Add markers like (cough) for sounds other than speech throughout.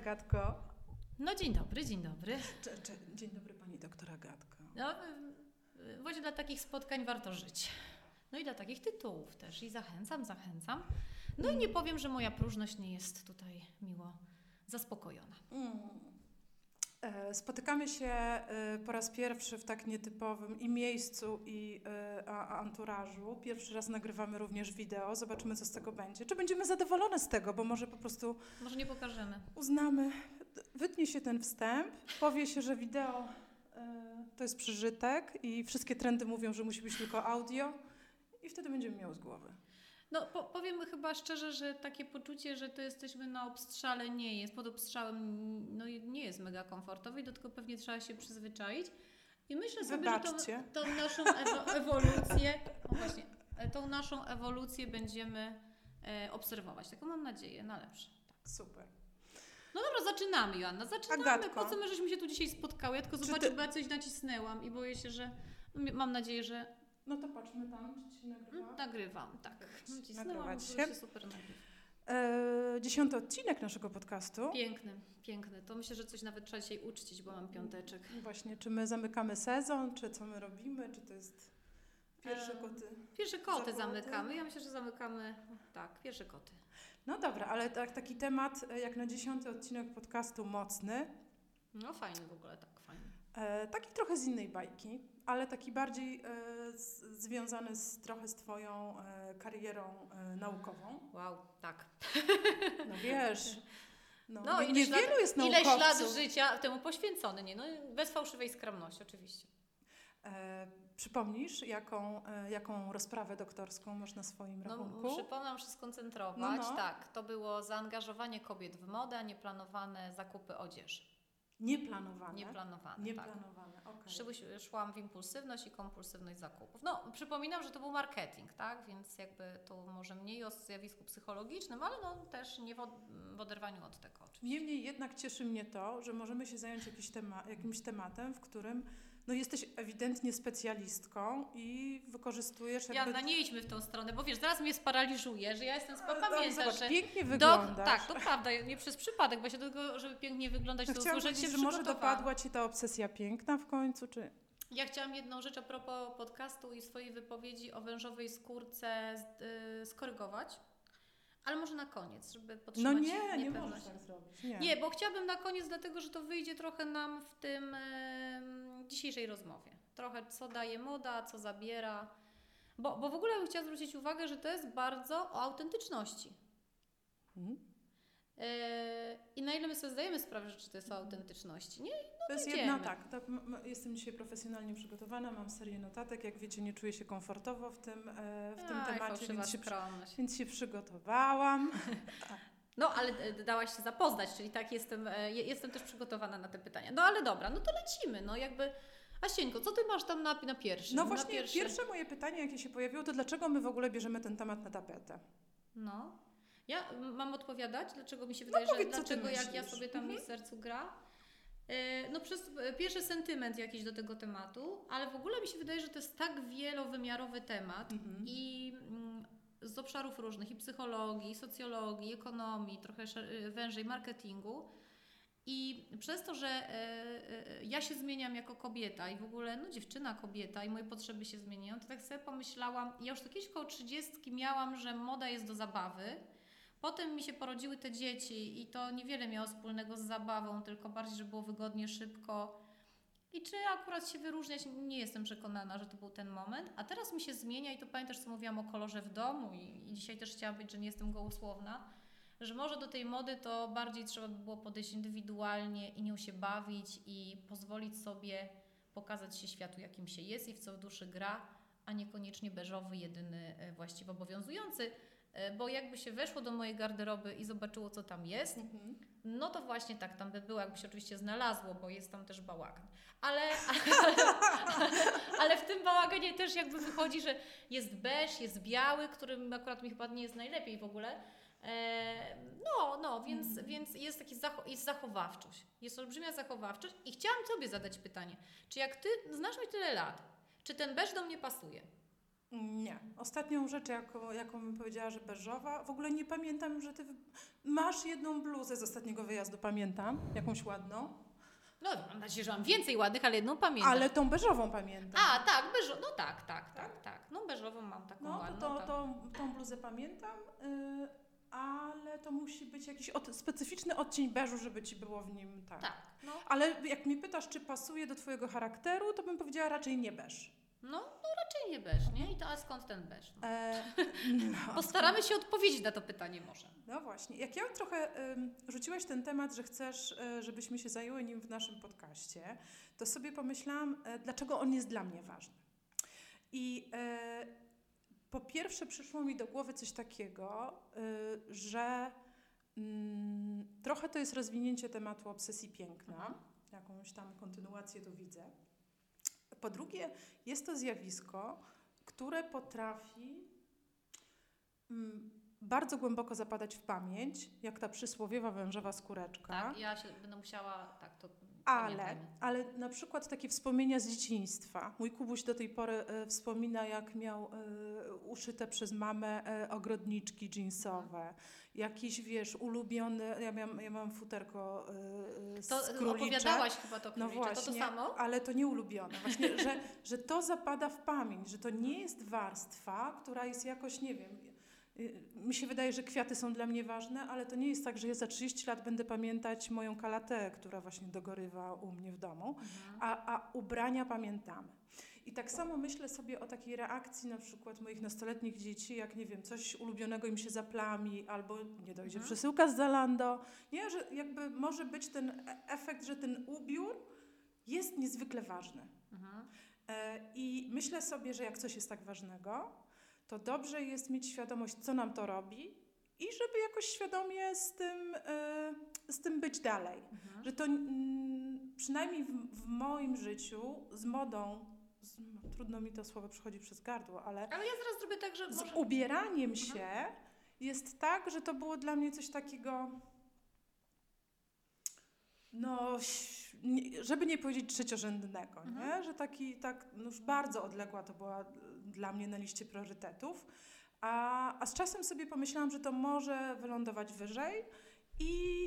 Agatko. No dzień dobry, dzień dobry. Cze, cze, dzień dobry pani doktor Agatko. No, właśnie dla takich spotkań warto żyć. No i dla takich tytułów też. I zachęcam, zachęcam. No i nie powiem, że moja próżność nie jest tutaj miło zaspokojona. Mm. E, Spotykamy się e, po raz pierwszy w tak nietypowym i miejscu, i e, anturażu. Pierwszy raz nagrywamy również wideo. Zobaczymy, co z tego będzie. Czy będziemy zadowolone z tego, bo może po prostu Może nie pokażemy. uznamy, wytnie się ten wstęp, powie się, że wideo to jest przeżytek i wszystkie trendy mówią, że musi być tylko audio i wtedy będziemy miały z głowy. No po, powiem chyba szczerze, że takie poczucie, że to jesteśmy na obstrzale nie jest. Pod obstrzałem no, nie jest mega komfortowe i do tego pewnie trzeba się przyzwyczaić. I myślę sobie, Wybaczcie. że tą, tą naszą ewo, ewolucję, o właśnie, e, tą naszą ewolucję będziemy e, obserwować. Taką mam nadzieję, na lepsze. Super. No dobra, zaczynamy Joanna, zaczynamy. Agatko. Po co my żeśmy się tu dzisiaj spotkały? Ja tylko Czy zobaczę, ty- bo ja coś nacisnęłam i boję się, że no, mam nadzieję, że No to patrzmy tam, czy się nagrywa. mm, nagrywam, tak. (laughs) Nacisnęłam, Nagrywać bo się. się super nagrywa. E, dziesiąty odcinek naszego podcastu. Piękny, piękny. To myślę, że coś nawet trzeba dzisiaj uczcić, bo mam piąteczek. Właśnie, czy my zamykamy sezon, czy co my robimy, czy to jest pierwsze Em, koty? Pierwsze koty zamykamy. Ja myślę, że zamykamy, tak, pierwsze koty. No dobra, ale tak, taki temat e, jak na dziesiąty odcinek podcastu mocny, No fajny w ogóle, tak, fajny. e, taki trochę z innej bajki, ale taki bardziej e, z, związany z, trochę z Twoją e, karierą e, naukową. Wow, tak. No wiesz, (laughs) no, No, nie, niewielu jest Ileś lat naukowców. życia temu poświęcony, nie? No, bez fałszywej skromności, oczywiście. E, przypomnisz, jaką, e, jaką rozprawę doktorską masz na swoim No, rachunku? przypomnę, muszę skoncentrować. No, no. Tak, to było zaangażowanie kobiet w modę, a nieplanowane zakupy odzieży. Nieplanowane. Nieplanowane, tak. Nieplanowane, okej. Szyły- Szłam w impulsywność i kompulsywność zakupów. No, przypominam, że to był marketing, tak? Więc jakby to może mniej o zjawisku psychologicznym, ale no też nie w, od, w oderwaniu od tego oczywiście. Niemniej jednak cieszy mnie to, że możemy się zająć tema, jakimś tematem, w którym no, jesteś ewidentnie specjalistką i wykorzystujesz jakby... Joanna, nie idźmy w tą stronę, bo wiesz, zaraz mnie sparaliżuje, że ja jestem, zobacz, że... pięknie wyglądasz. tak, to prawda, nie przez przypadek, bo się do tego, żeby pięknie wyglądać, no, to chciałam usłyszeć się powiedzieć, że może dopadła Ci ta obsesja piękna w końcu, czy... Ja chciałam jedną rzecz a propos podcastu i swojej wypowiedzi o wężowej skórce y, skorygować, ale może na koniec, żeby No podtrzymać nie, nie niepewność. możesz tak zrobić. Nie. Nie, bo chciałabym na koniec, dlatego że to wyjdzie trochę nam w tym dzisiejszej rozmowie. Trochę co daje moda, co zabiera. Bo, bo w ogóle bym chciała zwrócić uwagę, że to jest bardzo o autentyczności. Mhm. E, I na ile my sobie zdajemy sprawę, że czy to jest o autentyczności. Nie? To jest jedna tak, tak jestem dzisiaj profesjonalnie przygotowana, mam serię notatek, jak wiecie nie czuję się komfortowo w tym, e, w tym Aj, temacie, więc się, więc się przygotowałam. (laughs) No, ale e, dałaś się zapoznać, czyli tak jestem, e, je- jestem też przygotowana na te pytania. No ale dobra, no to lecimy, no jakby... Asieńko, co Ty masz tam na, na pierwszym? No właśnie pierwszym? pierwsze moje pytanie, jakie się pojawiło, to dlaczego my w ogóle bierzemy ten temat na tapetę? No. Ja mam odpowiadać, dlaczego mi się wydaje, No powiedz, że dlaczego jak ja sobie tam Mhm. w sercu gra. E, No przez pierwszy sentyment jakiś do tego tematu, ale w ogóle mi się wydaje, że to jest tak wielowymiarowy temat Mhm. i mm, z obszarów różnych i psychologii, i socjologii, ekonomii, trochę e, wężej marketingu. I przez to, że e, e, ja się zmieniam jako kobieta i w ogóle no, dziewczyna, kobieta i moje potrzeby się zmieniają, to tak sobie pomyślałam, ja już to kiedyś koło 30 miałam, że moda jest do zabawy. Potem mi się porodziły te dzieci i to niewiele miało wspólnego z zabawą, tylko bardziej, że było wygodnie, szybko. I czy akurat się wyróżniać, nie jestem przekonana, że to był ten moment. A teraz mi się zmienia i to pamiętasz, co mówiłam o kolorze w domu i, i dzisiaj też chciałam być, że nie jestem gołosłowna, że może do tej mody to bardziej trzeba by było podejść indywidualnie i nią się bawić i pozwolić sobie pokazać się światu, jakim się jest i w co w duszy gra, a niekoniecznie beżowy, jedyny e, właściwie obowiązujący. E, Bo jakby się weszło do mojej garderoby i zobaczyło, co tam jest, Mhm. no to właśnie tak tam by było, jakby się oczywiście znalazło, bo jest tam też bałagan. Ale, ale, (laughs) ale w tym bałaganie też jakby wychodzi, że jest beż, jest biały, którym akurat mi chyba nie jest najlepiej w ogóle. E, no, no, więc, Mhm. więc jest taki zacho- jest zachowawczość. Jest olbrzymia zachowawczość i chciałam Tobie zadać pytanie, czy jak Ty znasz mnie tyle lat, czy ten beż do mnie pasuje? Nie. Ostatnią rzecz, jaką, jaką bym powiedziała, że beżowa, w ogóle nie pamiętam, że ty masz jedną bluzę z ostatniego wyjazdu, pamiętam, jakąś ładną, No, mam nadzieję, że mam więcej ładnych, ale jedną pamiętam. ale tą beżową pamiętam. A, tak, beżo, no tak, tak, tak, tak. No beżową mam taką No, ładną. to, tak. to, tą bluzę pamiętam, y, ale to musi być jakiś od, specyficzny odcień beżu, żeby ci było w nim tak. Tak, no, Ale jak mnie pytasz, czy pasuje do twojego charakteru, to bym powiedziała raczej nie beż. No, no raczej nie beż, nie? I to a skąd ten beż? No. E, (laughs) no. Postaramy się odpowiedzieć na to pytanie może. No właśnie. Jak ja trochę ym, rzuciłaś ten temat, że chcesz, y, żebyśmy się zajęły nim w naszym podcaście, to sobie pomyślałam, y, dlaczego on jest dla mnie ważny. I y, po pierwsze przyszło mi do głowy coś takiego, że mm, trochę to jest rozwinięcie tematu obsesji piękna. Mhm. Jakąś tam kontynuację tu widzę. Po drugie, jest to zjawisko, które potrafi mm, bardzo głęboko zapadać w pamięć, jak ta przysłowiowa wężowa skóreczka. Tak, ja się będę musiała, tak, to Ale, ale na przykład takie wspomnienia z dzieciństwa. Mój Kubuś do tej pory e, wspomina, jak miał e, uszyte przez mamę e, ogrodniczki jeansowe. Jakiś, wiesz, ulubiony, ja, miałam, ja mam futerko e, z To królicza. opowiadałaś chyba to No królicze, właśnie, to to samo? ale to nie ulubione. Właśnie, że, że to zapada w pamięć, że to nie jest warstwa, która jest jakoś, nie wiem, mi się wydaje, że kwiaty są dla mnie ważne, ale to nie jest tak, że ja za 30 lat będę pamiętać moją kalatę, która właśnie dogorywa u mnie w domu, Mhm. a, a ubrania pamiętamy. I tak samo myślę sobie o takiej reakcji na przykład moich nastoletnich dzieci, jak nie wiem, coś ulubionego im się zaplami, albo nie dojdzie Mhm. przesyłka z Zalando. Nie, że jakby może być ten e- efekt, że ten ubiór jest niezwykle ważny. Mhm. E, I myślę sobie, że jak coś jest tak ważnego, to dobrze jest mieć świadomość, co nam to robi i żeby jakoś świadomie z tym, e, z tym być dalej. Mhm. Że to mm, przynajmniej w, w moim życiu z modą, z, trudno mi to słowo przychodzi przez gardło, ale Ale ja zaraz zrobię tak, że z może... ubieraniem się jest tak, że to było dla mnie coś takiego. No, nie- żeby nie powiedzieć trzeciorzędnego, nie? Mhm. że taki, tak, no już bardzo odległa to była dla mnie na liście priorytetów. A, a z czasem sobie pomyślałam, że to może wylądować wyżej i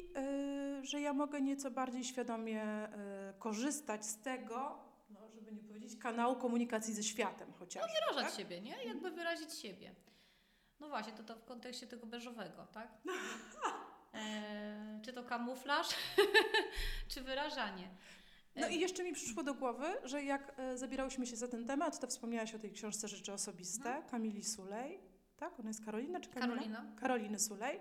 y, że ja mogę nieco bardziej świadomie y, korzystać z tego, no, żeby nie powiedzieć, kanału komunikacji ze światem chociażby. wyrażać tak? siebie, nie? Jakby wyrazić siebie. No właśnie, to, to w kontekście tego beżowego, tak? (laughs) E, czy to kamuflaż, (laughs) czy wyrażanie? No i jeszcze mi przyszło do głowy, że jak e, zabierałyśmy się za ten temat, to wspomniałaś o tej książce Rzeczy Osobiste Kamili Sulej. Tak? Ona jest Karolina czy Kamila? Karolina. Karoliny Sulej.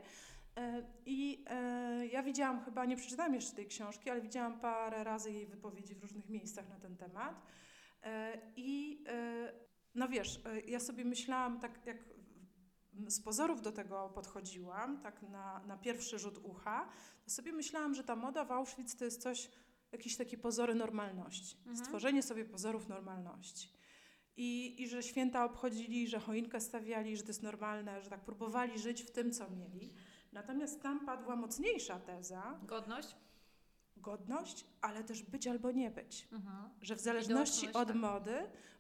E, I e, ja widziałam chyba, nie przeczytałam jeszcze tej książki, ale widziałam parę razy jej wypowiedzi w różnych miejscach na ten temat. I no wiesz, ja sobie myślałam, tak jak z pozorów do tego podchodziłam, tak na, na pierwszy rzut ucha, to sobie myślałam, że ta moda w Auschwitz to jest coś, jakieś takie pozory normalności. Mhm. Stworzenie sobie pozorów normalności. I, I że święta obchodzili, że choinkę stawiali, że to jest normalne, że tak próbowali żyć w tym, co mieli. Natomiast tam padła mocniejsza teza, Godność? godność, ale też być albo nie być. Mhm. Że w zależności od tak. mody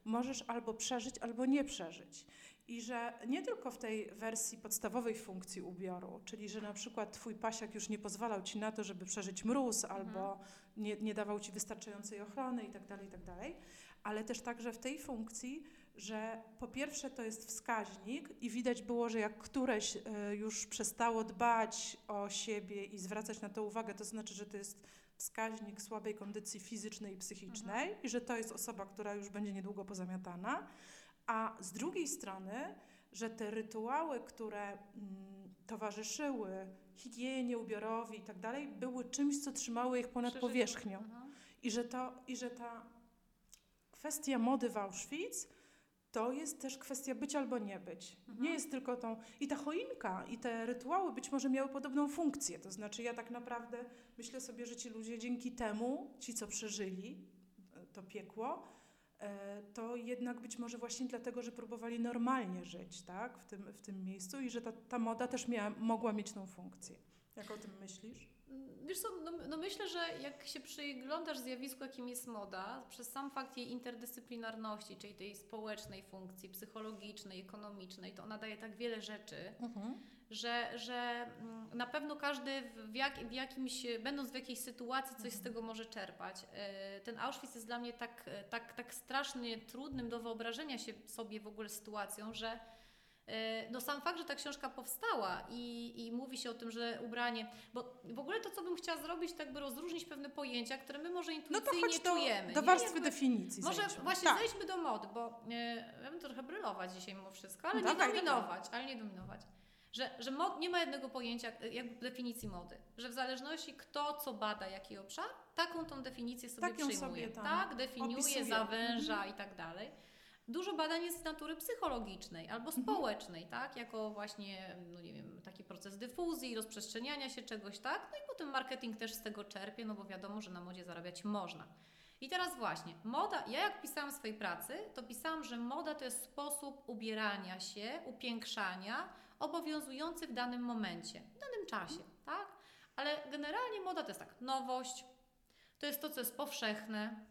możesz albo przeżyć, albo nie przeżyć. I że nie tylko w tej wersji podstawowej funkcji ubioru, czyli że na przykład twój pasiak już nie pozwalał ci na to, żeby przeżyć mróz, albo nie, nie dawał ci wystarczającej ochrony itd., itd., ale też także w tej funkcji, że po pierwsze to jest wskaźnik i widać było, że jak któreś e, już przestało dbać o siebie i zwracać na to uwagę, to znaczy, że to jest wskaźnik słabej kondycji fizycznej i psychicznej i że to jest osoba, która już będzie niedługo pozamiatana, a z drugiej strony, że te rytuały, które mm, towarzyszyły higienie, ubiorowi i tak dalej, były czymś, co trzymało ich ponad Przeżyciu. powierzchnią. Mhm. I że, to, I że ta kwestia mody w Auschwitz to jest też kwestia być albo nie być. Mhm. Nie jest tylko tą. I ta choinka, i te rytuały być może miały podobną funkcję. To znaczy, ja tak naprawdę myślę sobie, że ci ludzie dzięki temu, ci co przeżyli e, to piekło, to jednak być może właśnie dlatego, że próbowali normalnie żyć tak? w, tym, w tym miejscu i że ta, ta moda też miała, mogła mieć tą funkcję. Jak o tym myślisz? wiesz co, no, no myślę, że jak się przyglądasz zjawisku, jakim jest moda, przez sam fakt jej interdyscyplinarności, czyli tej społecznej funkcji, psychologicznej, ekonomicznej, to ona daje tak wiele rzeczy, Mhm. Że, że mm, na pewno każdy w, jak, w jakimś, będąc w jakiejś sytuacji, coś z Mhm. tego może czerpać. E, Ten Auschwitz jest dla mnie tak, tak, tak strasznie trudnym do wyobrażenia się sobie w ogóle sytuacją, że e, no sam fakt, że ta książka powstała i, i mówi się o tym, że ubranie, bo w ogóle to, co bym chciała zrobić, to jakby rozróżnić pewne pojęcia, które my może No intuicyjnie to chodź do, czujemy. do nie? warstwy Jakby- definicji. może właśnie tak. zejdźmy do mody, bo e, ja bym trochę brylować dzisiaj mimo wszystko, ale Dawaj, nie dominować, ale nie dominować. Że, że mod, nie ma jednego pojęcia, e, jakby definicji mody. Że w zależności kto co bada, jaki obszar, taką tą definicję sobie Tak przyjmuje. sobie tam tak, definiuje, opisuje. zawęża Mhm. i tak dalej. Dużo badań jest z natury psychologicznej albo Mhm. społecznej, tak? Jako właśnie, no nie wiem, taki proces dyfuzji, rozprzestrzeniania się czegoś, tak? No i potem marketing też z tego czerpie, no bo wiadomo, że na modzie zarabiać można. I teraz właśnie, moda, ja jak pisałam w swojej pracy, to pisałam, że moda to jest sposób ubierania się, upiększania, obowiązujący w danym momencie, w danym czasie, tak? Ale generalnie moda to jest tak, nowość, to jest to, co jest powszechne.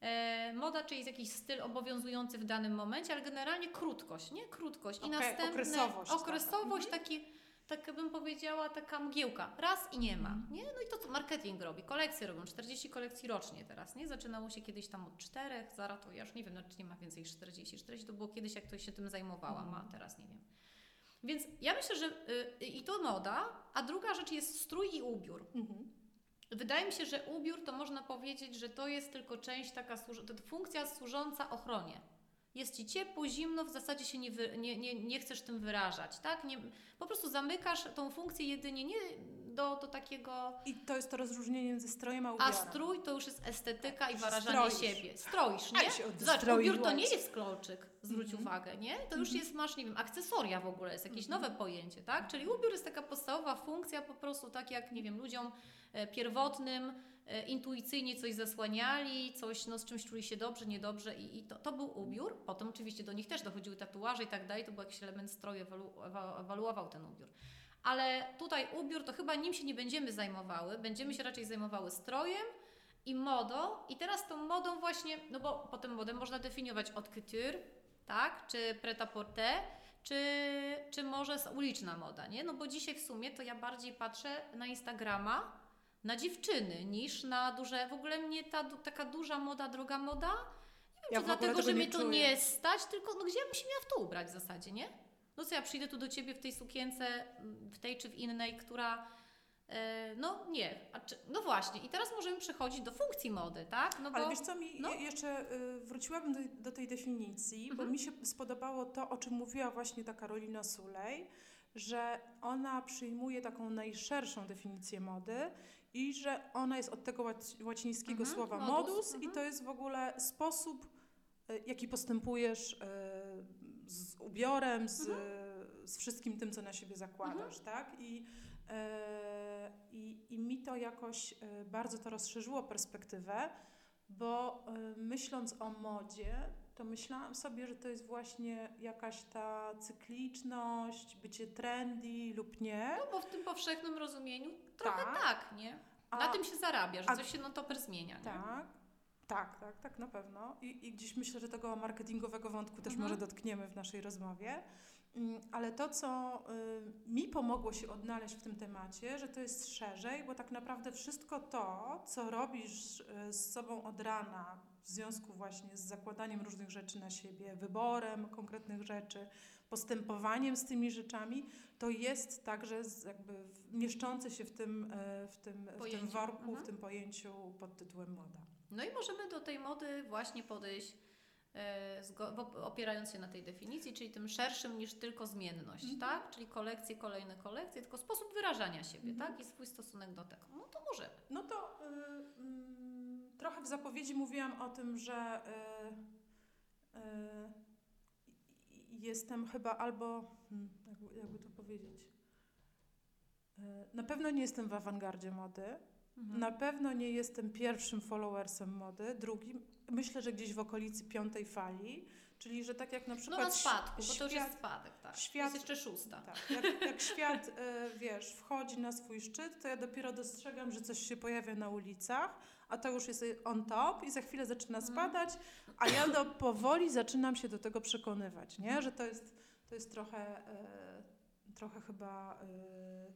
E, moda, czyli jest jakiś styl obowiązujący w danym momencie, ale generalnie krótkość, nie? Krótkość. I Okej, następne, okresowość taka. okresowość Mhm. taki, tak bym powiedziała, taka mgiełka. Raz i nie ma. Mhm. Nie? No i to, co marketing robi. Kolekcje robią, 40 kolekcji rocznie teraz, nie? Zaczynało się kiedyś tam od czterech, zaraz to ja już nie wiem, no, czy nie ma więcej niż 40. 40 to było kiedyś, jak ktoś się tym zajmowała, Mhm. a teraz nie wiem. Więc ja myślę, że y, i to moda, a druga rzecz jest strój i ubiór. Mhm. Wydaje mi się, że ubiór to można powiedzieć, że to jest tylko część taka, to funkcja służąca ochronie. Jest ci ciepło, zimno, w zasadzie się nie, wy, nie, nie, nie chcesz tym wyrażać, tak? Nie, po prostu zamykasz tą funkcję jedynie nie do, do takiego. I to jest to rozróżnienie między strojem a A ubiorem. strój to już jest estetyka i Już wyrażanie stroisz. siebie. Stroisz, Ale nie? Zobacz, ubiór to nie jest kolczyk, zwróć Mhm. uwagę, nie? To już Mhm. jest, masz, nie wiem, akcesoria w ogóle, jest jakieś Mhm. nowe pojęcie, tak? Czyli ubiór jest taka podstawowa funkcja, po prostu tak jak, nie wiem, ludziom e, pierwotnym e, intuicyjnie coś zasłaniali, coś, no z czymś czuli się dobrze, niedobrze i, i to, to był ubiór. Potem oczywiście do nich też dochodziły tatuaże i tak dalej, to był jakiś element stroju, ewalu, ewa- ewaluował ten ubiór. Ale tutaj ubiór, to chyba nim się nie będziemy zajmowały, będziemy się raczej zajmowały strojem i modą. I teraz tą modą właśnie, no bo potem modę można definiować od couture, tak, czy pret-à-porter, czy, czy może uliczna moda, nie? No bo dzisiaj w sumie to ja bardziej patrzę na Instagrama, na dziewczyny, niż na duże, w ogóle mnie ta taka duża moda, droga moda, nie wiem, Ja czy dlatego, tego że nie mnie to nie stać, tylko no gdzie ja bym się miała w to ubrać w zasadzie, nie? No co ja przyjdę tu do Ciebie w tej sukience, w tej czy w innej, która e, no nie, czy, no właśnie i teraz możemy przechodzić do funkcji mody, tak? No bo Ale wiesz co, mi no. je- jeszcze y, wróciłabym do, do tej definicji, bo Mhm. mi się spodobało to, o czym mówiła właśnie ta Karolina Sulej, że ona przyjmuje taką najszerszą definicję mody i że ona jest od tego łac- łacińskiego Mhm, słowa modus, modus, mhm. i to jest w ogóle sposób, y, jaki postępujesz y, z ubiorem, z, Mhm. z wszystkim tym, co na siebie zakładasz, tak? I, e, i, I mi to jakoś e, bardzo to rozszerzyło perspektywę, bo e, myśląc o modzie, to myślałam sobie, że to jest właśnie jakaś ta cykliczność, bycie trendy lub nie. No bo w tym powszechnym rozumieniu trochę Tak. tak, nie? A- Na tym się zarabia, że a- coś się no to zmienia, nie? Tak, tak, tak, tak, na pewno. I, I gdzieś myślę, że tego marketingowego wątku też Mhm. może dotkniemy w naszej rozmowie. Mm, Ale to, co y, mi pomogło się odnaleźć w tym temacie, że to jest szerzej, bo tak naprawdę wszystko to, co robisz y, z sobą od rana, w związku właśnie z zakładaniem różnych rzeczy na siebie, wyborem konkretnych rzeczy, postępowaniem z tymi rzeczami, to jest także jakby mieszczące się w tym, y, w tym, w tym worku, mhm. w tym pojęciu pod tytułem moda. No i możemy do tej mody właśnie podejść e, opierając się na tej definicji, czyli tym szerszym niż tylko zmienność, Mhm. tak? Czyli kolekcje, kolejne kolekcje, tylko sposób wyrażania siebie, Mhm. tak? I swój stosunek do tego. No to możemy. No to y, mm, trochę w zapowiedzi mówiłam o tym, że y, y, jestem chyba albo, hmm, jakby, jakby to powiedzieć, y, na pewno nie jestem w awangardzie mody, Mhm. Na pewno nie jestem pierwszym followersem mody, drugim, myślę, że gdzieś w okolicy piątej fali, czyli że tak jak na No przykład na spadku, bo to już świat- jest spadek, tak. świat- Jest jeszcze szósta. Tak, jak, jak świat, e, wiesz, wchodzi na swój szczyt, to ja dopiero dostrzegam, że coś się pojawia na ulicach, a to już jest on top i za chwilę zaczyna Mhm. spadać, a ja do, (coughs) powoli zaczynam się do tego przekonywać, nie? Że to jest, to jest trochę, e, trochę chyba e,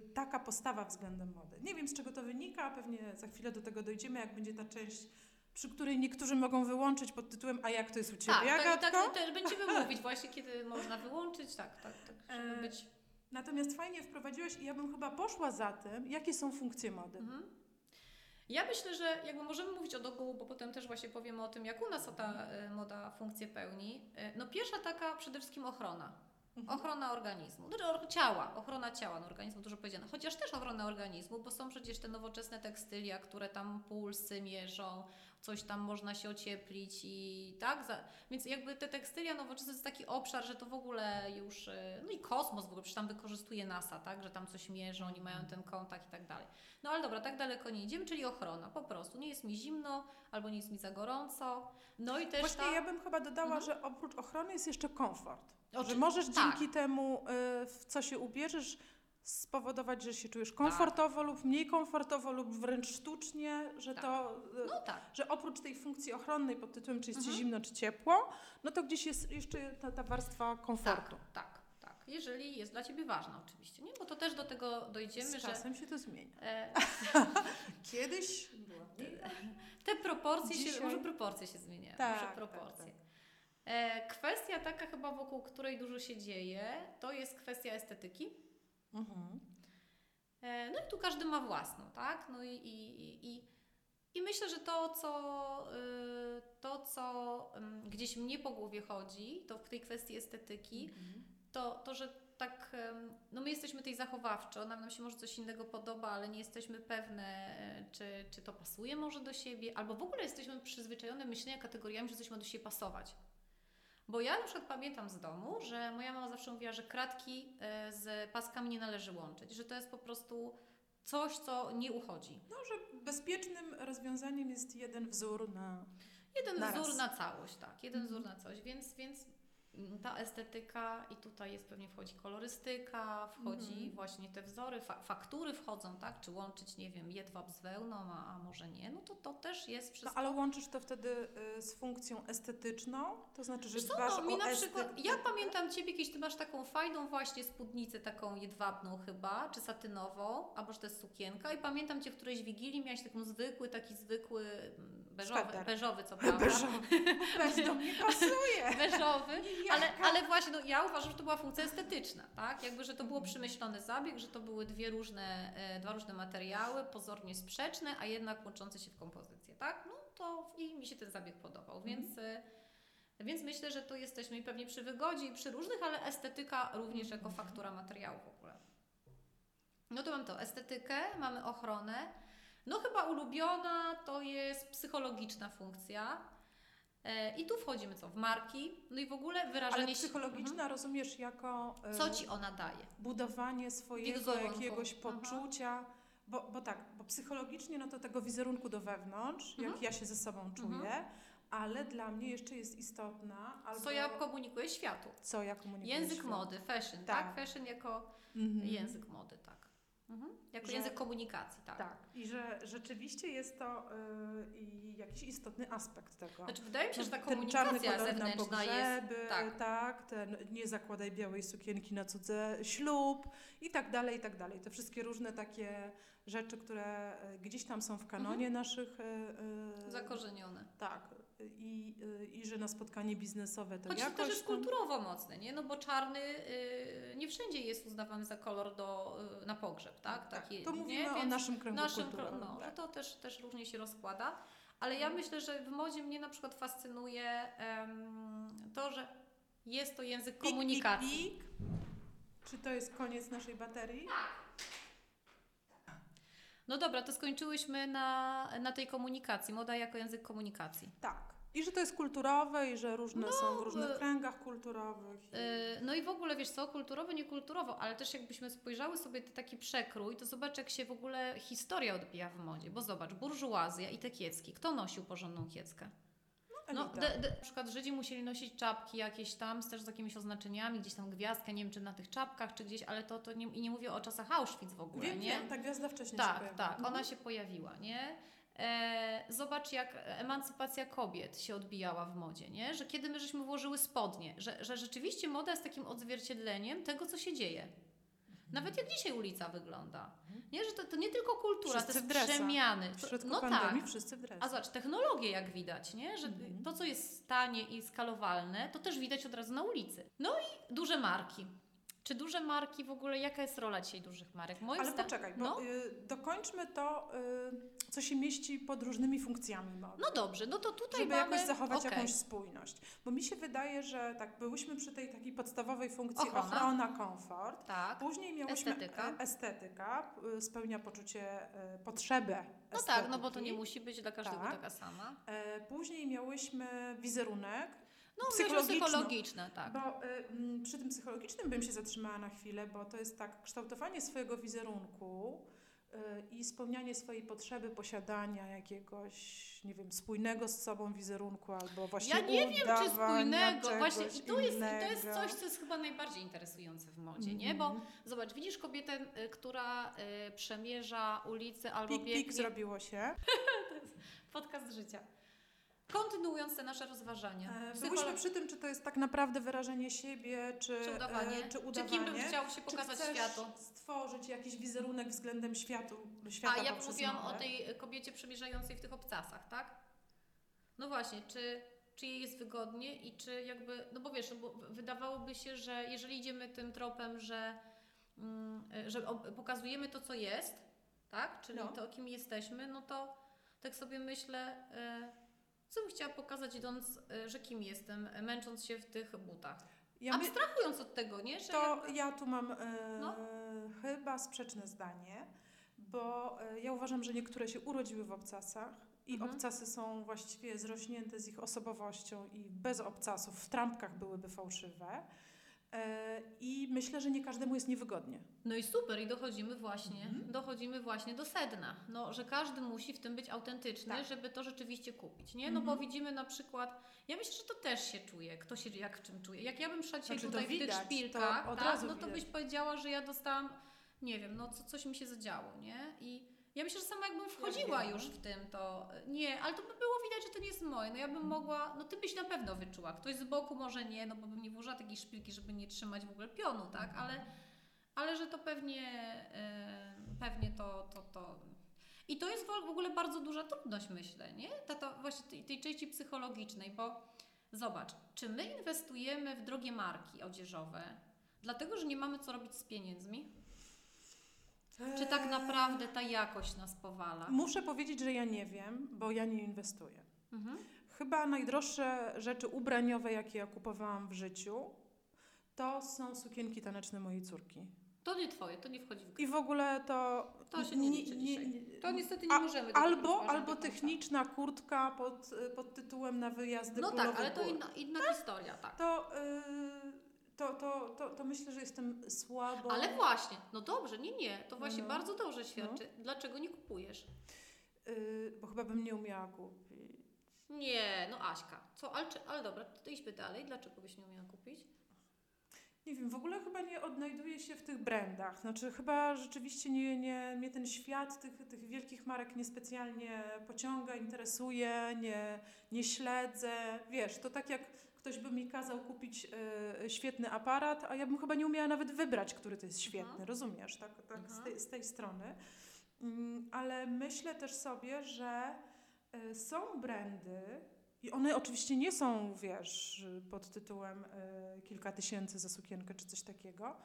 taka postawa względem mody. Nie wiem, z czego to wynika, pewnie za chwilę do tego dojdziemy, jak będzie ta część, przy której niektórzy mogą wyłączyć pod tytułem A jak to jest u Ciebie, Tak, tak, Agatko? tak, też będziemy (laughs) mówić właśnie, kiedy można wyłączyć, tak, tak, tak, żeby E, być... Natomiast fajnie wprowadziłeś i ja bym chyba poszła za tym, jakie są funkcje mody. Mhm. Ja myślę, że jakby możemy mówić od ogółu, bo potem też właśnie powiemy o tym, jak u nas ta e, moda funkcję pełni. E, No pierwsza taka przede wszystkim ochrona. Mhm. Ochrona organizmu, znaczy ciała, ochrona ciała, no organizmu dużo powiedziane. Chociaż też ochrona organizmu, bo są przecież te nowoczesne tekstylia, które tam pulsy mierzą, coś tam można się ocieplić i tak. Więc jakby te tekstylia nowoczesne to jest taki obszar, że to w ogóle już, e, no i kosmos w ogóle, przecież tam wykorzystuje NASA, tak, że tam coś mierzą, oni mają ten kontakt i tak dalej. No ale dobra, tak daleko nie idziemy, czyli ochrona, po prostu. Nie jest mi zimno, albo nie jest mi za gorąco. No i też Właśnie ta... ja bym chyba dodała, Mhm. że oprócz ochrony jest jeszcze komfort. Oczy- Że możesz tak. dzięki temu, y, w co się ubierzesz, spowodować, że się czujesz komfortowo lub mniej komfortowo lub wręcz sztucznie, że Tak. to... y, No tak. Że oprócz tej funkcji ochronnej pod tytułem czy jest Mhm. zimno, czy ciepło, no to gdzieś jest jeszcze ta, ta warstwa komfortu. Tak, tak, tak. Jeżeli jest dla Ciebie ważna oczywiście, nie? Bo to też do tego dojdziemy, Z że czasem się to zmienia. e, (laughs) Kiedyś (laughs) te proporcje się, Dzisiaj- może proporcje się zmieniają, Tak, może tak, proporcje. E, kwestia taka chyba wokół której dużo się dzieje, to jest kwestia estetyki. Mhm. E, No i tu każdy ma własną, tak? No i, i, i, i, myślę, że to, co, y, to, co ym, gdzieś mnie po głowie chodzi, to w tej kwestii estetyki, Mhm. to, to że tak, no my jesteśmy tej zachowawczo, nam, nam się może coś innego podoba, ale nie jesteśmy pewne, e, czy, czy to pasuje może do siebie, albo w ogóle jesteśmy przyzwyczajone myślenia kategoriami, że coś ma do siebie pasować. Bo ja na przykład pamiętam z domu, że moja mama zawsze mówiła, że kratki e, z paskami nie należy łączyć, że to jest po prostu coś, co nie uchodzi. No, że bezpiecznym rozwiązaniem jest jeden wzór na... Jeden Naraz. wzór na całość, tak, jeden Mhm. wzór na coś, więc, więc ta estetyka i tutaj jest pewnie wchodzi kolorystyka, wchodzi Mhm. właśnie te wzory, fa faktury wchodzą, tak, czy łączyć, nie wiem, jedwab z wełną, a, a może nie, no to to też jest No, wszystko. ale łączysz to wtedy y, z funkcją estetyczną? To znaczy, że co, dbasz no, mi o na przykład, ja pamiętam Ciebie kiedyś, Ty masz taką fajną właśnie spódnicę, taką jedwabną chyba, czy satynową, albo że to jest sukienka i pamiętam Cię w którejś wigilii, miałaś taką zwykły, taki zwykły, mm, beżowy, Sweter. beżowy co prawda. Beżowy. Bez do mnie pasuje. (laughs) beżowy, ale, ale właśnie no, ja uważam, że to była funkcja estetyczna, tak? Jakby, że to było Mhm. przemyślony zabieg, że to były dwie różne, e, dwa różne materiały, pozornie sprzeczne, a jednak łączące się w kompozycję, tak? No to i mi się ten zabieg podobał, Mhm. więc, e, więc myślę, że tu jesteśmy i pewnie przy wygodzie i przy różnych, ale estetyka również jako Mhm. faktura materiału w ogóle. No to mam to, estetykę, mamy ochronę. No chyba ulubiona to jest psychologiczna funkcja. E, I tu wchodzimy co? W marki, no i w ogóle wyrażenie Ale psychologiczna rozumiesz jako Mhm. Co ci ona daje? budowanie swojego Wizerunku. jakiegoś Aha. poczucia. Bo, bo tak, bo psychologicznie no to tego wizerunku do wewnątrz, Mhm. jak ja się ze sobą czuję, ale dla mnie jeszcze jest istotna albo Co ja komunikuję światu? co ja komunikuję Język światu. mody, fashion, tak? Tak. Fashion jako Mhm. język mody. Mhm. Jako Że- język komunikacji, tak. Tak, i że rzeczywiście jest to y, jakiś istotny aspekt tego. Znaczy wydaje mi się, że ta ten czarny komunikacja kolor na zewnętrzna jest... pogrzeby, tak. tak. ten nie zakładaj białej sukienki na cudze ślub i tak dalej, i tak dalej. Te wszystkie różne takie rzeczy, które e, gdzieś tam są w kanonie naszych... e, e, Zakorzenione. Tak. I, I że na spotkanie biznesowe to Choć to jakoś też jest tam- kulturowo mocne, nie? No bo czarny nie wszędzie jest uznawany za kolor do, na pogrzeb, tak? Tak, Taki, to mówimy nie? o Więc naszym kręgu naszym kulturowym. no, że tak. to też, też różnie się rozkłada. Ale ja myślę, że w modzie mnie na przykład fascynuje em, to, że jest to język Pik, komunikacji. Pik, pik. Czy to jest koniec naszej baterii? No dobra, to skończyłyśmy na, na tej komunikacji. Moda jako język komunikacji. Tak. I że to jest kulturowe i że różne są w różnych e, kręgach kulturowych. Yy, No i w ogóle, wiesz co, kulturowo, niekulturowo, ale też jakbyśmy spojrzały sobie taki przekrój, to zobacz, jak się w ogóle historia odbija w modzie. Bo zobacz, burżuazja i te kiecki. Kto nosił porządną kieckę? No, de, na przykład Żydzi musieli nosić czapki jakieś tam, z też z jakimiś oznaczeniami, gdzieś tam gwiazdkę, nie wiem czy na tych czapkach, czy gdzieś, ale to, to nie, i nie mówię o czasach Auschwitz w ogóle, Wiem, nie? wiem, ta gwiazda wcześniej się Tak, pojawiła. tak, Mhm. ona się pojawiła, nie? E, zobacz, jak emancypacja kobiet się odbijała w modzie, nie? Że kiedy my żeśmy włożyły spodnie, że, że rzeczywiście moda jest takim odzwierciedleniem tego, co się dzieje. Nawet jak dzisiaj ulica wygląda. Nie, że to, to nie tylko kultura, Wszyscy to jest przemiany. W środku no pandemii tak. wszyscy w A zobacz, technologie jak widać, nie? Że Mhm. to, co jest tanie i skalowalne, to też widać od razu na ulicy. No i duże marki. Czy duże marki w ogóle, jaka jest rola dzisiaj dużych marek? Moim Ale zdaniem- poczekaj, bo no. y, dokończmy to, y, co się mieści pod różnymi funkcjami mody. No dobrze, no to tutaj żeby mamy... jakoś zachować okej. jakąś spójność. Bo mi się wydaje, że tak, byłyśmy przy tej takiej podstawowej funkcji Ochrona. ochrona, komfort. Tak. Później miałyśmy Estetyka. e- estetyka y, spełnia poczucie, y, potrzebę No tak, no bo to nie musi być dla każdego Tak. taka sama. E, Później miałyśmy wizerunek, No Psychologiczną. psychologiczne, tak. bo y, mm, przy tym psychologicznym bym się zatrzymała na chwilę, bo to jest tak kształtowanie swojego wizerunku y, i spełnianie swojej potrzeby posiadania jakiegoś, nie wiem, spójnego z sobą wizerunku albo właśnie Ja nie wiem, czy spójnego. Właśnie i to jest, i to jest coś, co jest chyba najbardziej interesujące w modzie, nie? Bo Mhm. zobacz, widzisz kobietę, y, która y, przemierza ulicę albo Pik, biegnie... pik zrobiło się. (laughs) Podcast życia. Kontynuując te nasze rozważania. E, Psycholo- Byłyśmy przy tym, czy to jest tak naprawdę wyrażenie siebie, czy, Czy udawanie? e, czy Czy udawanie. kim bym chciał się Czy pokazać chcesz światu? stworzyć jakiś wizerunek względem światu, świata A ja mówiłam o tej kobiecie przemierzającej w tych obcasach, tak? No właśnie, czy, czy jej jest wygodnie i czy jakby, no bo wiesz, no bo wydawałoby się, że jeżeli idziemy tym tropem, że, mm, że pokazujemy to, co jest, tak? Czyli No. to, kim jesteśmy, no to tak sobie myślę, e, co bym chciała pokazać idąc, e, że kim jestem, e, męcząc się w tych butach. Ja my, Abstrahując od tego, nie? Że to jakby- ja tu mam e, No. chyba sprzeczne zdanie, bo ja uważam, że niektóre się urodziły w obcasach i Mhm. obcasy są właściwie zrośnięte z ich osobowością i bez obcasów w trampkach byłyby fałszywe. E, I myślę, że nie każdemu jest niewygodnie. No i super, i dochodzimy właśnie, Mhm. dochodzimy właśnie do sedna. No, że każdy musi w tym być autentyczny, Tak. żeby to rzeczywiście kupić, nie? No Mhm. bo widzimy na przykład, ja myślę, że to też się czuje, kto się jak w czym czuje. Jak ja bym szła dzisiaj Znaczy, tutaj w tych widać, to szpilkach, od tak, razu no to widać. byś powiedziała, że ja dostałam, nie wiem, no co, coś mi się zadziało, nie? I ja myślę, że sama jakbym wchodziła wiem. już w tym, to nie, ale to by było widać, że to nie jest moje. No ja bym mogła, no ty byś na pewno wyczuła. Ktoś z boku może nie, no bo bym nie włożyła takiej szpilki, żeby nie trzymać w ogóle pionu, tak? Ale, ale że to pewnie, e, pewnie to, to, to. I to jest w w ogóle bardzo duża trudność, myślę, nie? Ta, ta właśnie tej, tej części psychologicznej, bo zobacz, czy my inwestujemy w drogie marki odzieżowe, dlatego, że nie mamy co robić z pieniędzmi? Czy tak naprawdę ta jakość nas powala? Muszę powiedzieć, że ja nie wiem, bo ja nie inwestuję. Mhm. Chyba najdroższe rzeczy ubraniowe, jakie ja kupowałam w życiu, to są sukienki taneczne mojej córki. To nie twoje, to nie wchodzi w grę. I w ogóle to. To się nie liczy dzisiaj. To niestety nie możemy Albo, albo techniczna kurtka pod, pod tytułem na wyjazdy No tak, ale to inna, inna historia, tak. To, yy, to, to, to, to myślę, że jestem słabo. Ale właśnie, no dobrze, nie, nie, to właśnie No. bardzo dobrze świadczy. Dlaczego nie kupujesz? Yy, bo chyba bym nie umiała kupić. Nie, no Aśka, co, ale, ale dobra, to idźmy dalej, dlaczego byś nie umiała kupić? Nie wiem, w ogóle chyba nie odnajduję się w tych brandach. Znaczy, chyba rzeczywiście nie, nie, mnie ten świat tych, tych wielkich marek niespecjalnie pociąga, interesuje, nie, nie śledzę. Wiesz, to tak jak ktoś by mi kazał kupić e, świetny aparat, a ja bym chyba nie umiała nawet wybrać, który to jest świetny, Mhm. rozumiesz, tak, tak z, Mhm. tej, z tej strony. Mm, ale myślę też sobie, że e, są brandy, i one oczywiście nie są, wiesz, pod tytułem y, kilka tysięcy za sukienkę czy coś takiego,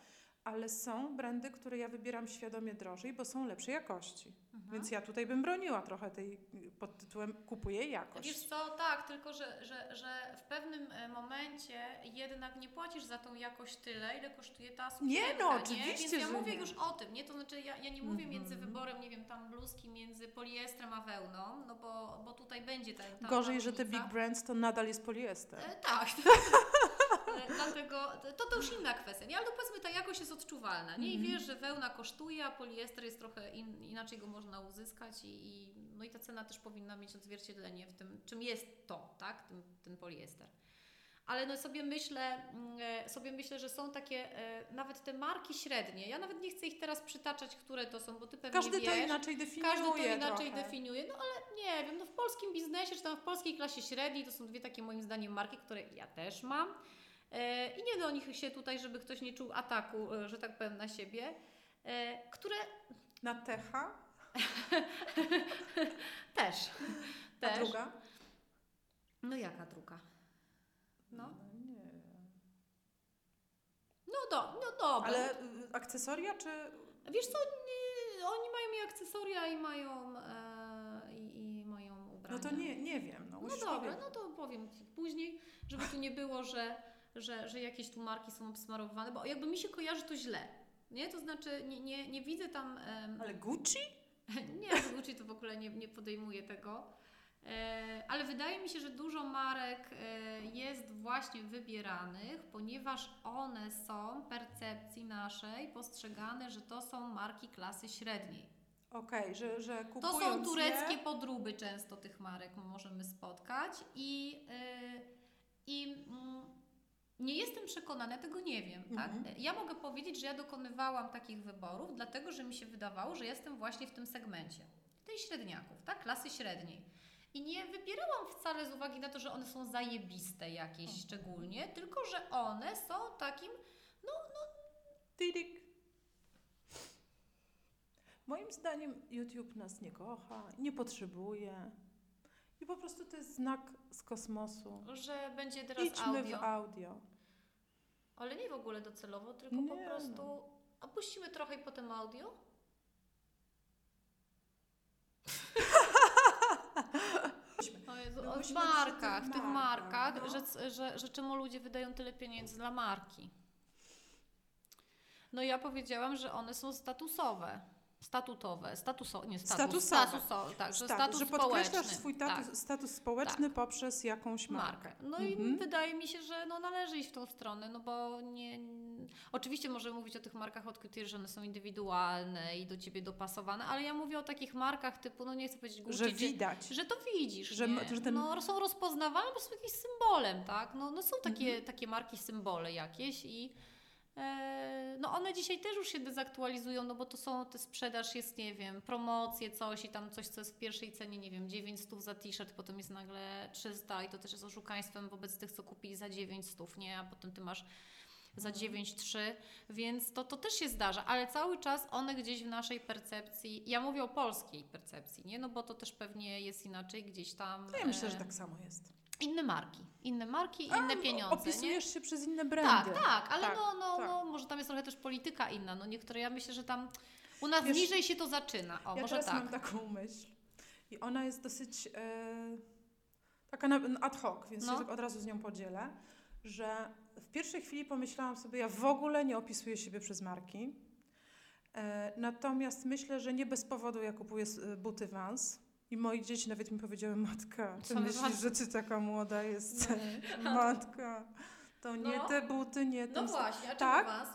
ale są brandy, które ja wybieram świadomie drożej, bo są lepszej jakości. Mhm. Więc ja tutaj bym broniła trochę tej pod tytułem kupuję jakość. Wiesz co, tak, tylko że, że, że w pewnym e, momencie jednak nie płacisz za tą jakość tyle, ile kosztuje ta sukienka, no, nie? oczywiście, Więc ja mówię nie. już o tym, nie? To znaczy ja, ja nie mówię Mhm. między wyborem, nie wiem, tam bluzki między poliestrem a wełną, no bo, bo tutaj będzie ta, ta Gorzej, ta że te big brands to nadal jest poliester. E, tak. (laughs) Dlatego to, to już inna kwestia, nie? Ale powiedzmy ta jakość jest odczuwalna, nie? I Mhm. wiesz, że wełna kosztuje, a poliester jest trochę in, inaczej go można uzyskać i, i, no i ta cena też powinna mieć odzwierciedlenie w tym, czym jest to, tak? Ten, ten poliester. Ale no sobie myślę, mm, e, sobie myślę, że są takie e, nawet te marki średnie. Ja nawet nie chcę ich teraz przytaczać, które to są, bo ty pewnie Każdy wiesz. to inaczej definiuje Każdy to inaczej trochę. definiuje, no ale nie wiem, no w polskim biznesie, czy tam w polskiej klasie średniej, to są dwie takie moim zdaniem marki, które ja też mam. E, I nie do nich się tutaj, żeby ktoś nie czuł ataku, e, że tak powiem, na siebie, e, które Na techa, (laughs) też. a też. druga? No jaka druga? No. nie. No, do, no dobra. Ale y, akcesoria czy... Wiesz co, nie, oni mają i akcesoria, i mają, e, i, i mają ubrania. No to nie, nie wiem. No, No dobra, powiedzieć. no to powiem Ci później, żeby tu nie było, że, że, że jakieś tu marki są obsmarowane, bo jakby mi się kojarzy to źle. Nie, to znaczy nie, nie, nie widzę tam. em, Ale Gucci? (laughs) nie, Gucci to w ogóle nie, nie podejmuje tego. E, ale wydaje mi się, że dużo marek e, jest właśnie wybieranych, ponieważ one są w percepcji naszej postrzegane, że to są marki klasy średniej. Okej, że, że To kupując są tureckie Je, podróby często tych marek możemy spotkać i, yy, i mm, nie jestem przekonana, tego nie wiem. Tak? Mhm. Ja mogę powiedzieć, że ja dokonywałam takich wyborów, dlatego że mi się wydawało, że jestem właśnie w tym segmencie, tej średniaków, tak? klasy średniej. I nie wybierałam wcale z uwagi na to, że one są zajebiste jakieś Mhm. szczególnie, tylko że one są takim Tidik. Moim zdaniem YouTube nas nie kocha, nie potrzebuje. Po prostu to jest znak z kosmosu. że będzie teraz Idźmy audio. w audio. Ale nie w ogóle docelowo, tylko po Nie, prostu. no. A puścimy trochę i potem audio? (laughs) O Jezu, No o markach, przy tych markach, markach, no. że, że, że czemu ludzie wydają tyle pieniędzy dla marki. No ja powiedziałam, że one są statusowe. Statutowe, statuso, nie status, Statusowe. statuso, tak, że Status, status że podkreślasz swój tak. status, społeczny poprzez jakąś markę. markę. No i Mhm. wydaje mi się, że no należy iść w tą stronę, no bo nie... Oczywiście możemy mówić o tych markach od couture, że one są indywidualne i do Ciebie dopasowane, ale ja mówię o takich markach typu, no nie chcę powiedzieć Gucci, Że widać. że to widzisz, Że nie? że ten- no, są rozpoznawalne, bo są jakimś symbolem, tak? No, no są takie, Mhm. takie marki, symbole jakieś i no one dzisiaj też już się dezaktualizują, no bo to są, te sprzedaż jest, nie wiem, promocje, coś i tam coś, co jest w pierwszej cenie, nie wiem, 900 za t-shirt, potem jest nagle 300 i to też jest oszukaństwem wobec tych, co kupili za 900, nie? A potem Ty masz za Mhm. 9,3, więc to, to też się zdarza, ale cały czas one gdzieś w naszej percepcji, ja mówię o polskiej percepcji, nie? No bo to też pewnie jest inaczej gdzieś tam. Ja myślę, e, że tak samo jest. Inne marki, inne marki, A, inne no, pieniądze, nie? Opisujesz się przez inne brandy. Tak, tak, ale Tak, no, no, tak. no, może tam jest trochę też polityka inna, no niektóre, ja myślę, że tam u nas Wiesz, niżej się to zaczyna, o, ja może teraz tak. mam taką myśl i ona jest dosyć e, taka na, ad hoc, więc No. się tak od razu z nią podzielę, że w pierwszej chwili pomyślałam sobie, ja w ogóle nie opisuję siebie przez marki, e, natomiast myślę, że nie bez powodu ja kupuję e, buty Vans i moje dzieci nawet mi powiedziały, matka, ty myślisz, Vansy. że ty taka młoda jest, No, (laughs) matka, to nie No. te buty, nie no ten... właśnie, a Tak? was?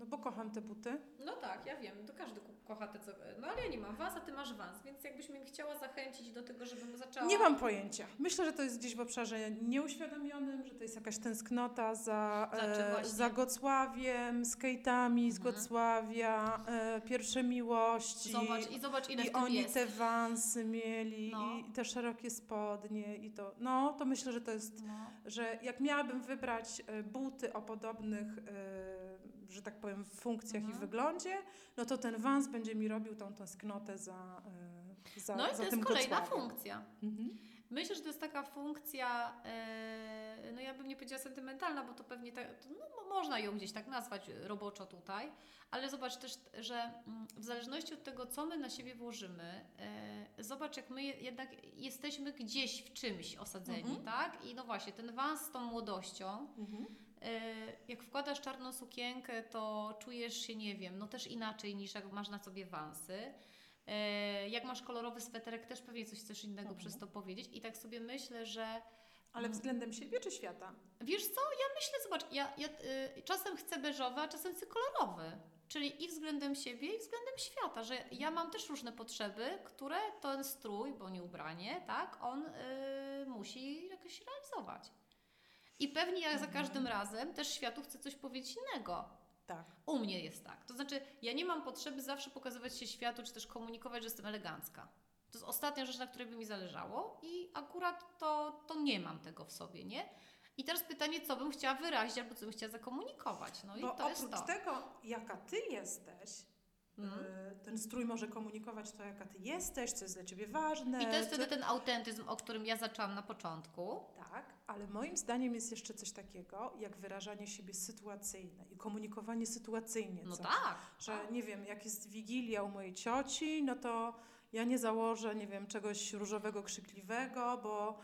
No bo kocham te buty. No tak, ja wiem, to każdy kocha te co... No ale ja nie mam was, a ty masz was, więc jakbyś mnie chciała zachęcić do tego, żebym zaczęła... Nie mam pojęcia. Myślę, że to jest gdzieś w obszarze nieuświadomionym, że to jest jakaś tęsknota za, e, za Gocławiem, skate'ami z Mhm. Gocławia, e, pierwsze miłości. Zobacz, I zobacz ile I oni jest. te wansy mieli No. i te szerokie spodnie i to. No, to myślę, że to jest, No. że jak miałabym wybrać e, buty o podobnych, e, że tak powiem, funkcjach i Mhm. wyglądzie, no to ten wans będzie mi robił tą tęsknotę za, e, za, no i to jest kolejna funkcja. Mhm. Myślę, że to jest taka funkcja, e, no ja bym nie powiedziała sentymentalna, bo to pewnie tak, no, mo- można ją gdzieś tak nazwać roboczo tutaj, ale zobacz też, że mm, w zależności od tego, co my na siebie włożymy, e, zobacz, jak my je- jednak jesteśmy gdzieś w czymś osadzeni, Mhm. tak? I no właśnie, ten wans z tą młodością, Mhm. E, Jak wkładasz czarną sukienkę, to czujesz się, nie wiem, no też inaczej niż jak masz na sobie wansy. E, Jak masz kolorowy sweterek, też pewnie coś chcesz innego Mhm. przez to powiedzieć. I tak sobie myślę, że Ale względem siebie czy świata? wiesz co, ja myślę, zobacz, ja, ja y, czasem chcę beżowy, a czasem chcę kolorowy. Czyli i względem siebie, i względem świata, że ja mam też różne potrzeby, które ten strój, bo nie ubranie, tak, on y, musi jakoś realizować. I pewnie ja za Mhm. każdym razem też światu chcę coś powiedzieć innego. Tak. U mnie jest tak. To znaczy, ja nie mam potrzeby zawsze pokazywać się światu, czy też komunikować, że jestem elegancka. To jest ostatnia rzecz, na której by mi zależało i akurat to, to nie mam tego w sobie, nie? I teraz pytanie, co bym chciała wyrazić, albo co bym chciała zakomunikować. No i Bo to jest oprócz to. tego, jaka ty jesteś, Mhm. y, ten strój może komunikować to, jaka ty jesteś, co jest dla ciebie ważne. I to jest co- wtedy ten autentyzm, o którym ja zaczęłam na początku. Tak, ale moim zdaniem jest jeszcze coś takiego, jak wyrażanie siebie sytuacyjne i komunikowanie sytuacyjnie. No coś. tak. Że tak. nie wiem, jak jest wigilia u mojej cioci, no to ja nie założę, nie wiem, czegoś różowego, krzykliwego, bo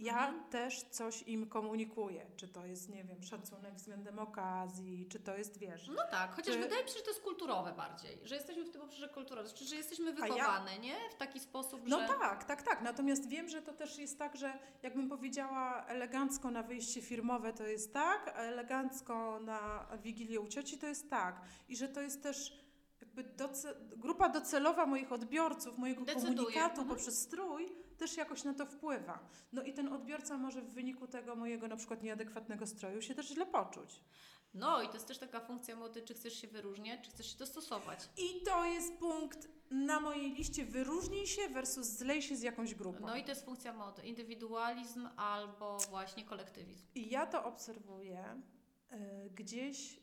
ja Mhm. też coś im komunikuję. Czy to jest, nie wiem, szacunek względem okazji, czy to jest, wiesz, No tak, chociaż Czy- wydaje mi się, że to jest kulturowe bardziej, że jesteśmy w tym obszarze kulturowym, czy że jesteśmy A ja- wychowane, nie? W taki sposób, No że... tak, tak, tak. Natomiast wiem, że to też jest tak, że jakbym powiedziała elegancko na wyjście firmowe to jest tak, a elegancko na Wigilię u cioci to jest tak. I że to jest też jakby doce- grupa docelowa moich odbiorców, mojego Decyduje, komunikatu mhm. poprzez strój też jakoś na to wpływa. No i ten odbiorca może w wyniku tego mojego na przykład nieadekwatnego stroju się też źle poczuć. No i to jest też taka funkcja mody, czy chcesz się wyróżniać, czy chcesz się dostosować. I to jest punkt na mojej liście wyróżnij się versus zlej się z jakąś grupą. No i to jest funkcja mody. Indywidualizm albo właśnie kolektywizm. I ja to obserwuję. Y, Gdzieś y,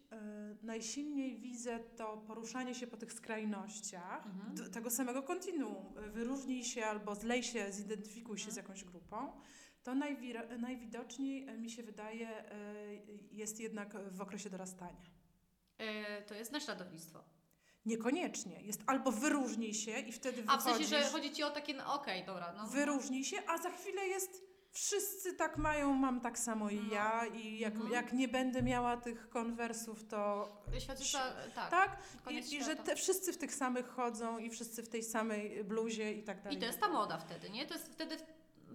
najsilniej widzę to poruszanie się po tych skrajnościach Mhm. tego samego kontinuum. Y, Wyróżnij się albo zlej się, zidentyfikuj się z Mhm. jakąś grupą. To najwidoczniej mi się wydaje jest jednak w okresie dorastania. E, to jest naśladownictwo. Niekoniecznie. Jest albo wyróżnij się i wtedy A w sensie, wychodzisz, że chodzi Ci o takie, no okej, dobra. No, wyróżnij się, a za chwilę jest wszyscy tak mają, mam tak samo i No. ja i jak, Mhm. jak nie będę miała tych konwersów, to Świat ta, tak. tak, i, i że te, wszyscy w tych samych chodzą i wszyscy w tej samej bluzie i tak dalej. I to jest ta moda wtedy, nie? To jest wtedy w,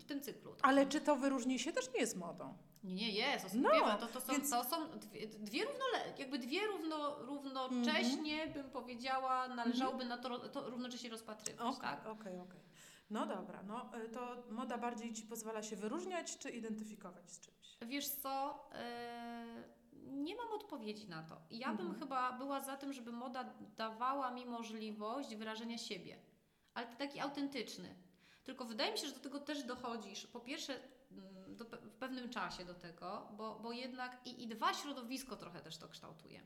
w tym cyklu. Ale czy to wyróżnij się też nie jest modą? Nie, nie, jest, No, no, to, to, są, więc- to są dwie, dwie równole, jakby dwie równo, równocześnie, bym powiedziała, należałoby na to, to równocześnie rozpatrywać, Okej, tak? okej, okej. No dobra, no y, to moda bardziej ci pozwala się wyróżniać czy identyfikować z czymś? Wiesz co, e, nie mam odpowiedzi na to. Ja bym Mhm. chyba była za tym, żeby moda dawała mi możliwość wyrażenia siebie, ale taki autentyczny. Tylko wydaje mi się, że do tego też dochodzisz. Po pierwsze, mm, do, w pewnym czasie do tego, bo, bo jednak i, i dwa środowisko trochę też to kształtuje.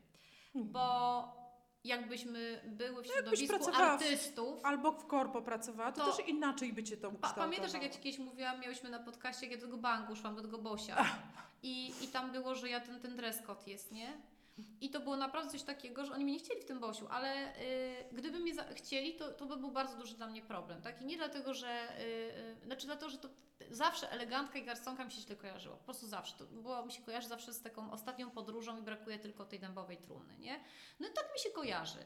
Mhm. Bo jakbyśmy były w jakbyś środowisku pracowała w- artystów, Albo w korpo pracowała, to, To- też inaczej by cię to Pa, ukształtowało. pamiętasz, jak ja Ci kiedyś mówiłam, miałyśmy na podcaście, jak ja do tego banku szłam, do tego Bosia. I, I tam było, że ja ten, ten dress code jest, nie? I to było naprawdę coś takiego, że oni mnie nie chcieli w tym Bosiu, ale y, gdyby mnie chcieli, to, to by był bardzo duży dla mnie problem. Tak? I nie dlatego, że. Y, y, znaczy, dlatego, że to zawsze elegantka i garsonka mi się źle kojarzyło. Po prostu zawsze. To było, mi się kojarzy zawsze z taką ostatnią podróżą i brakuje tylko tej dębowej trumny, nie? No i tak mi się kojarzy.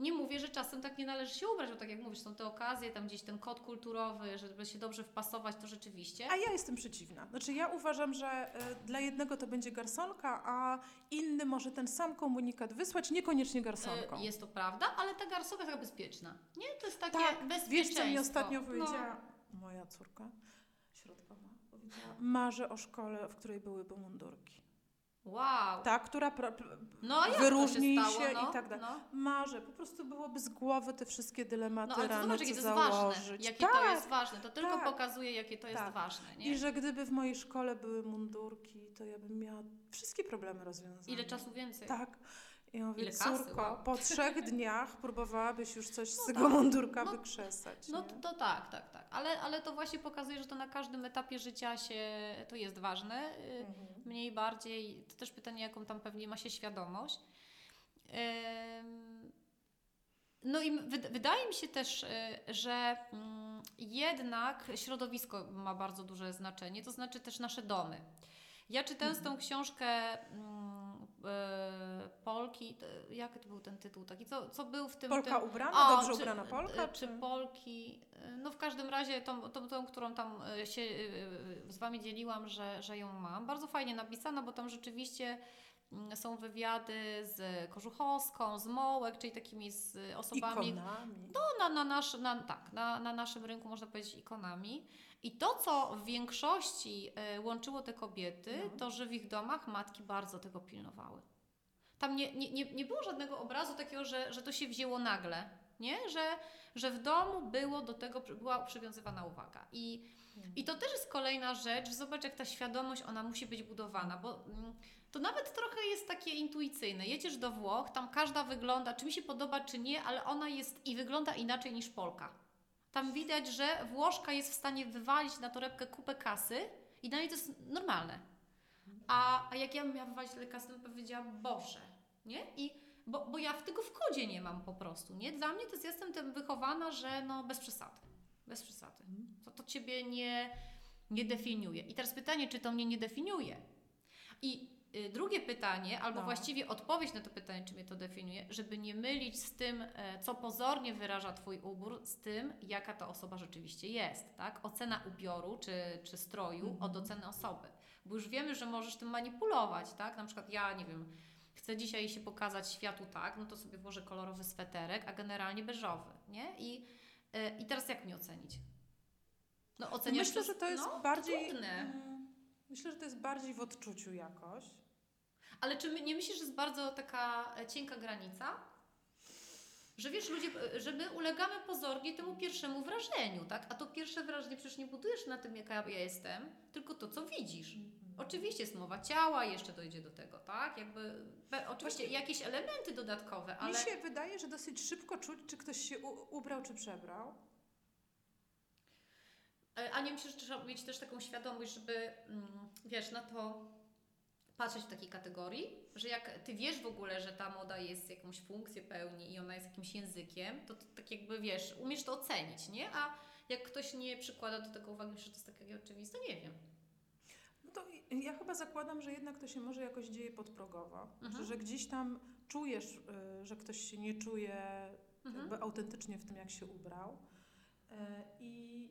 Nie mówię, że czasem tak nie należy się ubrać, bo tak jak mówisz, są te okazje, tam gdzieś ten kod kulturowy, żeby się dobrze wpasować, to rzeczywiście. A ja jestem przeciwna. Znaczy ja uważam, że y, dla jednego to będzie garsonka, a inny może ten sam komunikat wysłać, niekoniecznie garsonką. Y, Jest to prawda, ale ta garsonka jest taka bezpieczna. Nie? To jest takie tak, bezpieczeństwo. wiesz co mi ostatnio No. powiedziała moja córka środkowa? Powiedziała, marzę o szkole, w której byłyby mundurki. Wow. Ta, która pra, pr- No jak to się, stało? się no, i tak dalej. No. marzę, po prostu byłoby z głowy te wszystkie dylematy No ale rano, zobacz, jakie to jest założyć. ważne. Jakie tak. to jest ważne. To tylko tak. pokazuje, jakie to jest Tak. ważne. Nie? I że gdyby w mojej szkole były mundurki, to ja bym miała wszystkie problemy rozwiązane. Ile czasu więcej? Tak. I Ile kasy, córko, po trzech dniach próbowałabyś już coś z No tego tak. mundurka No- wykrzesać. No to, to tak, tak, tak. Ale, ale to właśnie pokazuje, że to na każdym etapie życia się to jest ważne. y, Mhm. Mniej, bardziej. To też pytanie, jaką tam pewnie ma się świadomość. No i wyd- wydaje mi się też, y, że mm, jednak środowisko ma bardzo duże znaczenie, to znaczy też nasze domy. Ja czytając Mhm. tą książkę mm, Polki, to- jak to był ten tytuł taki, co, co był w tym... Polka tym, ubrana, o, dobrze czy- ubrana Polka? y, Czy Polki, no w każdym razie tą, tą, tą którą tam się z Wami dzieliłam, że, że ją mam. Bardzo fajnie napisana, bo tam rzeczywiście są wywiady z Kożuchowską, z Mołek, czyli takimi z osobami, Ikonami. no, na, na, nasz, na, tak, na, na naszym rynku można powiedzieć ikonami. I to, co w większości e, łączyło te kobiety, No. to że w ich domach matki bardzo tego pilnowały. Tam nie, nie, nie, nie było żadnego obrazu takiego, że, że to się wzięło nagle, nie? Że, że w domu było do tego, była przywiązywana uwaga. I, I to też jest kolejna rzecz, zobacz jak ta świadomość, ona musi być budowana, bo mm, to nawet trochę jest takie intuicyjne. Jedziesz do Włoch, tam każda wygląda, czy mi się podoba, czy nie, ale ona jest i wygląda inaczej niż Polka. Tam widać, że Włoszka jest w stanie wywalić na torebkę kupę kasy i dla niej to jest normalne. A, a jak ja bym miała wywalić tyle kasy, to bym powiedziała, Boże, nie? I, bo, bo ja w tego w kodzie nie mam po prostu, nie? Dla mnie to jest, jestem tym wychowana, że no bez przesady. Bez przesady. To, to Ciebie nie, nie definiuje. I teraz pytanie, czy to mnie nie definiuje? I drugie pytanie, albo No. właściwie odpowiedź na to pytanie, czy mnie to definiuje, żeby nie mylić z tym, e, co pozornie wyraża Twój ubór, z tym, jaka ta osoba rzeczywiście jest. Tak? Ocena ubioru czy, czy stroju Mhm. od oceny osoby. Bo już wiemy, że możesz tym manipulować. Tak? Na przykład ja, nie wiem, chcę dzisiaj się pokazać światu tak, no to sobie włożę kolorowy sweterek, a generalnie beżowy. Nie? I, e, I teraz jak mnie ocenić? No oceniasz Myślę, przez- że to jest no, bardziej. Trudne. mm, Myślę, że to jest bardziej w odczuciu jakoś. Ale czy nie myślisz, że jest bardzo taka e, cienka granica? Że wiesz, ludzie, e, że my ulegamy pozornie temu pierwszemu wrażeniu, tak? A to pierwsze wrażenie przecież nie budujesz na tym, jaka ja jestem, tylko to, co widzisz. Oczywiście jest mowa ciała, jeszcze dojdzie do tego, tak? Jakby, oczywiście jakieś elementy dodatkowe, ale... Mi się wydaje, że dosyć szybko czuć, czy ktoś się u- ubrał, czy przebrał. E, A nie myślę, że trzeba mieć też taką świadomość, żeby, mm, wiesz, na to patrzeć w takiej kategorii, że jak ty wiesz w ogóle, że ta moda jest jakąś funkcję pełni i ona jest jakimś językiem, to, to tak jakby wiesz, umiesz to ocenić, nie? A jak ktoś nie przykłada do tego uwagi, że to jest takie oczywiste, nie wiem. No to ja chyba zakładam, że jednak to się może jakoś dzieje podprogowo. Mhm. Że, że gdzieś tam czujesz, y, że ktoś się nie czuje Mhm. autentycznie w tym, jak się ubrał. Y, I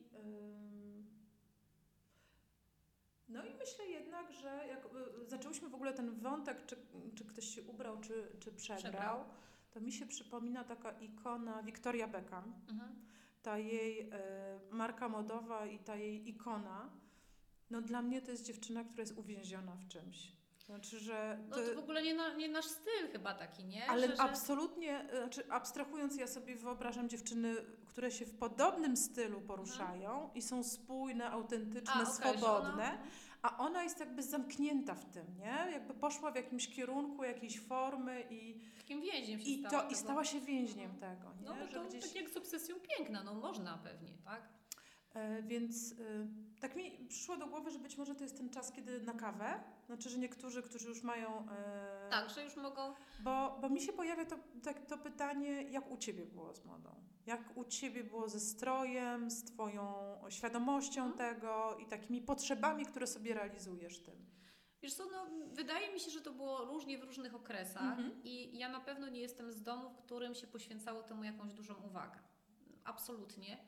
no i myślę jednak, że jak y, zaczęłyśmy w ogóle ten wątek, czy, czy ktoś się ubrał, czy, czy przebrał, Przebrał. to mi się przypomina taka ikona Victoria Beckham. Mhm. ta jej e, marka modowa i ta jej ikona, no dla mnie to jest dziewczyna, która jest uwięziona w czymś. Znaczy, że No to, w ogóle nie, na, nie nasz styl chyba taki, nie? ale że, absolutnie, e, znaczy abstrahując, ja sobie wyobrażam dziewczyny, które się w podobnym stylu poruszają i są spójne, autentyczne, A, że swobodne, Ona... a ona jest jakby zamknięta w tym, nie? Jakby poszła w jakimś kierunku, jakiejś formy i, Takim więźniem się i, stała. to, i stała się więźniem tego, nie? No bo Że to gdzieś- tak jak z obsesją piękna, no można pewnie, tak? E, Więc y, tak mi przyszło do głowy, że być może to jest ten czas, kiedy na kawę. Znaczy, że niektórzy, którzy już mają. e, Tak, że już mogą Bo, bo mi się pojawia to, tak, to pytanie, jak u ciebie było z modą? Jak u ciebie było ze strojem, z twoją świadomością Mhm. tego i takimi potrzebami, które sobie realizujesz tym? Wiesz co, no, wydaje mi się, że to było różnie w różnych okresach Mhm. i ja na pewno nie jestem z domu, w którym się poświęcało temu jakąś dużą uwagę. Absolutnie.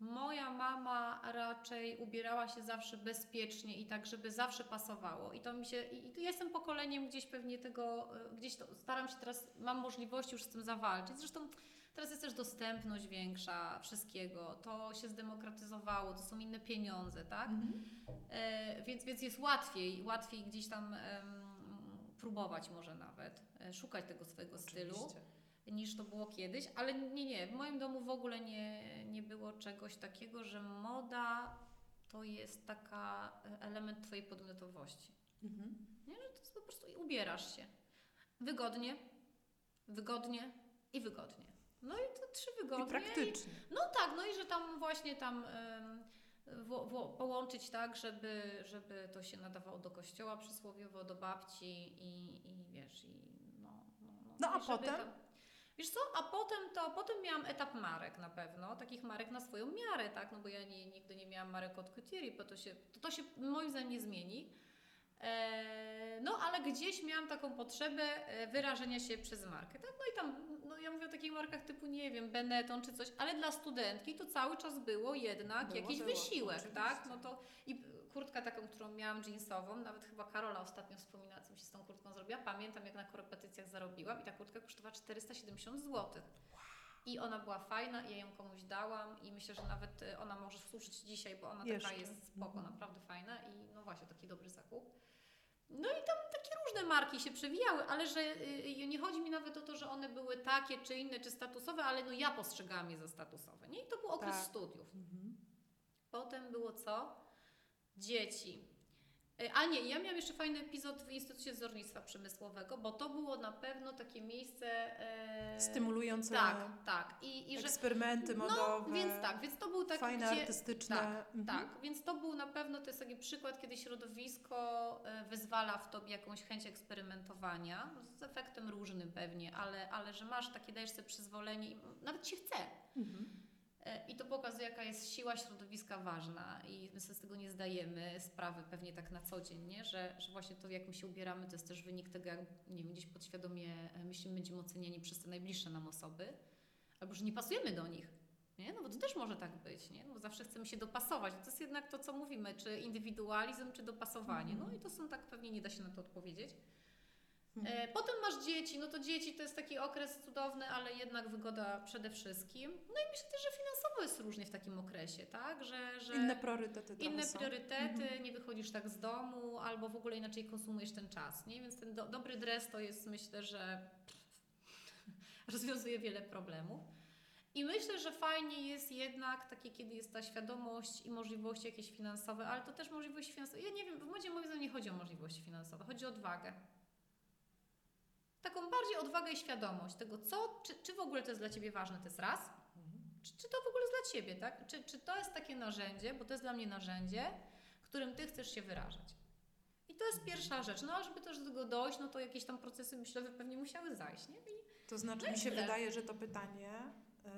Moja mama raczej ubierała się zawsze bezpiecznie i tak, żeby zawsze pasowało. I to mi się, i jestem pokoleniem gdzieś pewnie tego, e, gdzieś to, staram się teraz, mam możliwość już z tym zawalczyć. Zresztą teraz jest też dostępność większa wszystkiego. To się zdemokratyzowało, to są inne pieniądze, tak? E, więc, więc jest łatwiej, łatwiej gdzieś tam em, próbować może nawet, e, szukać tego swojego stylu, Oczywiście. Niż to było kiedyś, ale nie, nie, w moim domu w ogóle nie, nie było czegoś takiego, że moda to jest taka e, element Twojej podmiotowości. Mhm. Nie, że to jest po prostu ubierasz się wygodnie, wygodnie i wygodnie. No i to trzy wygodnie. I praktycznie. No tak, no i że tam właśnie tam em, wo, wo, połączyć tak, żeby, żeby to się nadawało do kościoła przysłowiowo, do babci i, i wiesz, i no, no, no, No a i potem? Tam, wiesz co, a potem to, potem miałam etap marek na pewno, takich marek na swoją miarę, tak, no bo ja nie, nigdy nie miałam marek od couture, bo to się, to, to się moim zdaniem nie zmieni. E, No, ale gdzieś miałam taką potrzebę e, wyrażenia się przez markę. Tak? No i tam, no ja mówię o takich markach typu, nie wiem, Benetton czy coś, ale dla studentki to cały czas było jednak Było, jakiś było, wysiłek, oczywiście. tak? No to i kurtka taką, którą miałam jeansową, nawet chyba Karola ostatnio wspominała, co mi się z tą kurtką zrobiła. Pamiętam, jak na korepetycjach zarobiłam i ta kurtka kosztowała 470 zł. I ona była fajna i ja ją komuś dałam i myślę, że nawet e, ona może służyć dzisiaj, bo ona Jeszcze. taka jest spoko, Mhm. naprawdę fajna i no właśnie, taki dobry zakup. No i tam takie różne marki się przewijały, ale że y, nie chodzi mi nawet o to, że one były takie czy inne, czy statusowe, ale no ja postrzegałam je za statusowe, nie? I to był okres Tak. studiów. Mhm. Potem było co? Dzieci. Y, A nie, ja miałam jeszcze fajny epizod w Instytucie Wzornictwa Przemysłowego, bo to było na pewno takie miejsce... E, Stymulujące Tak, tak. I, i że eksperymenty no, modowe. więc tak, więc to był taki, Fajne, gdzie, artystyczne. tak, Mhm. tak, więc to był na pewno, to jest taki przykład, kiedy środowisko e, wyzwala w tobie jakąś chęć eksperymentowania, z efektem różnym pewnie, ale, ale że masz takie, dajesz sobie przyzwolenie i nawet ci chce. Mhm. E, I to pokazuje, jaka jest siła środowiska ważna i my sobie z tego nie zdajemy sprawy pewnie tak na co dzień, nie? Że, że właśnie to, jak my się ubieramy, to jest też wynik tego, jak nie wiem, gdzieś podświadomie e, myślimy, będziemy oceniani przez te najbliższe nam osoby, albo że nie pasujemy do nich. Nie? No bo to też może tak być, nie? No bo zawsze chcemy się dopasować. To jest jednak to, co mówimy, czy indywidualizm, czy dopasowanie. No i to są tak, pewnie nie da się na to odpowiedzieć. Mhm. E, Potem masz dzieci, no to dzieci to jest taki okres cudowny, ale jednak wygoda przede wszystkim. No i myślę też, że finansowo jest różnie w takim okresie, tak? Że, że Inne priorytety inne są. priorytety, Mhm. nie wychodzisz tak z domu, albo w ogóle inaczej konsumujesz ten czas, nie? Więc ten do, dobry dres to jest, myślę, że (laughs) rozwiązuje wiele problemów. I myślę, że fajnie jest jednak takie, kiedy jest ta świadomość i możliwości jakieś finansowe, ale to też możliwości finansowe. Ja nie wiem, w modzie moim zdaniem nie chodzi o możliwości finansowe, chodzi o odwagę. Taką bardziej odwagę i świadomość tego, co, czy, czy w ogóle to jest dla Ciebie ważne, to jest raz, czy, czy to w ogóle jest dla Ciebie, tak? Czy, czy to jest takie narzędzie, bo to jest dla mnie narzędzie, którym Ty chcesz się wyrażać. I to jest pierwsza rzecz. No a żeby też do tego dojść, no to jakieś tam procesy myślowe pewnie musiały zajść, nie? I To znaczy, No mi się tyle. wydaje, że to pytanie, y,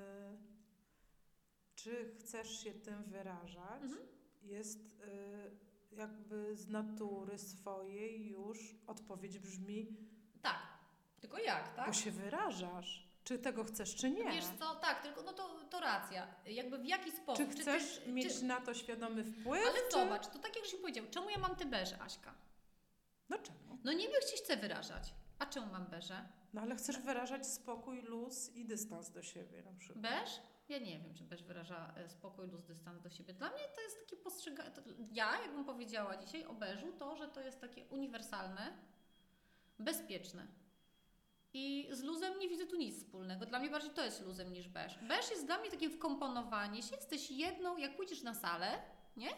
czy chcesz się tym wyrażać, Mhm. jest y, jakby z natury swojej już odpowiedź brzmi, tylko jak, tak? bo się wyrażasz. Czy tego chcesz, czy nie? Wiesz co, tak, tylko no to, to racja. Jakby w jaki czy sposób? chcesz ty, mieć Czy, na to świadomy wpływ? ale czy... zobacz, to tak jak się powiedział, czemu ja mam te beże, Aśka? No czemu? No niby ci chcę wyrażać. A czemu mam beże? No ale chcesz wyrażać spokój, luz i dystans do siebie na przykład. Beż? Ja nie wiem, czy beż wyraża e, spokój, luz, dystans do siebie. Dla mnie to jest takie postrzeganie. Ja, jakbym powiedziała dzisiaj o beżu, to, że to jest takie uniwersalne, bezpieczne. I z luzem nie widzę tu nic wspólnego. Dla mnie bardziej to jest luzem niż beż. Beż jest dla mnie takie wkomponowanie się. Jesteś jedną, jak pójdziesz na salę, nie?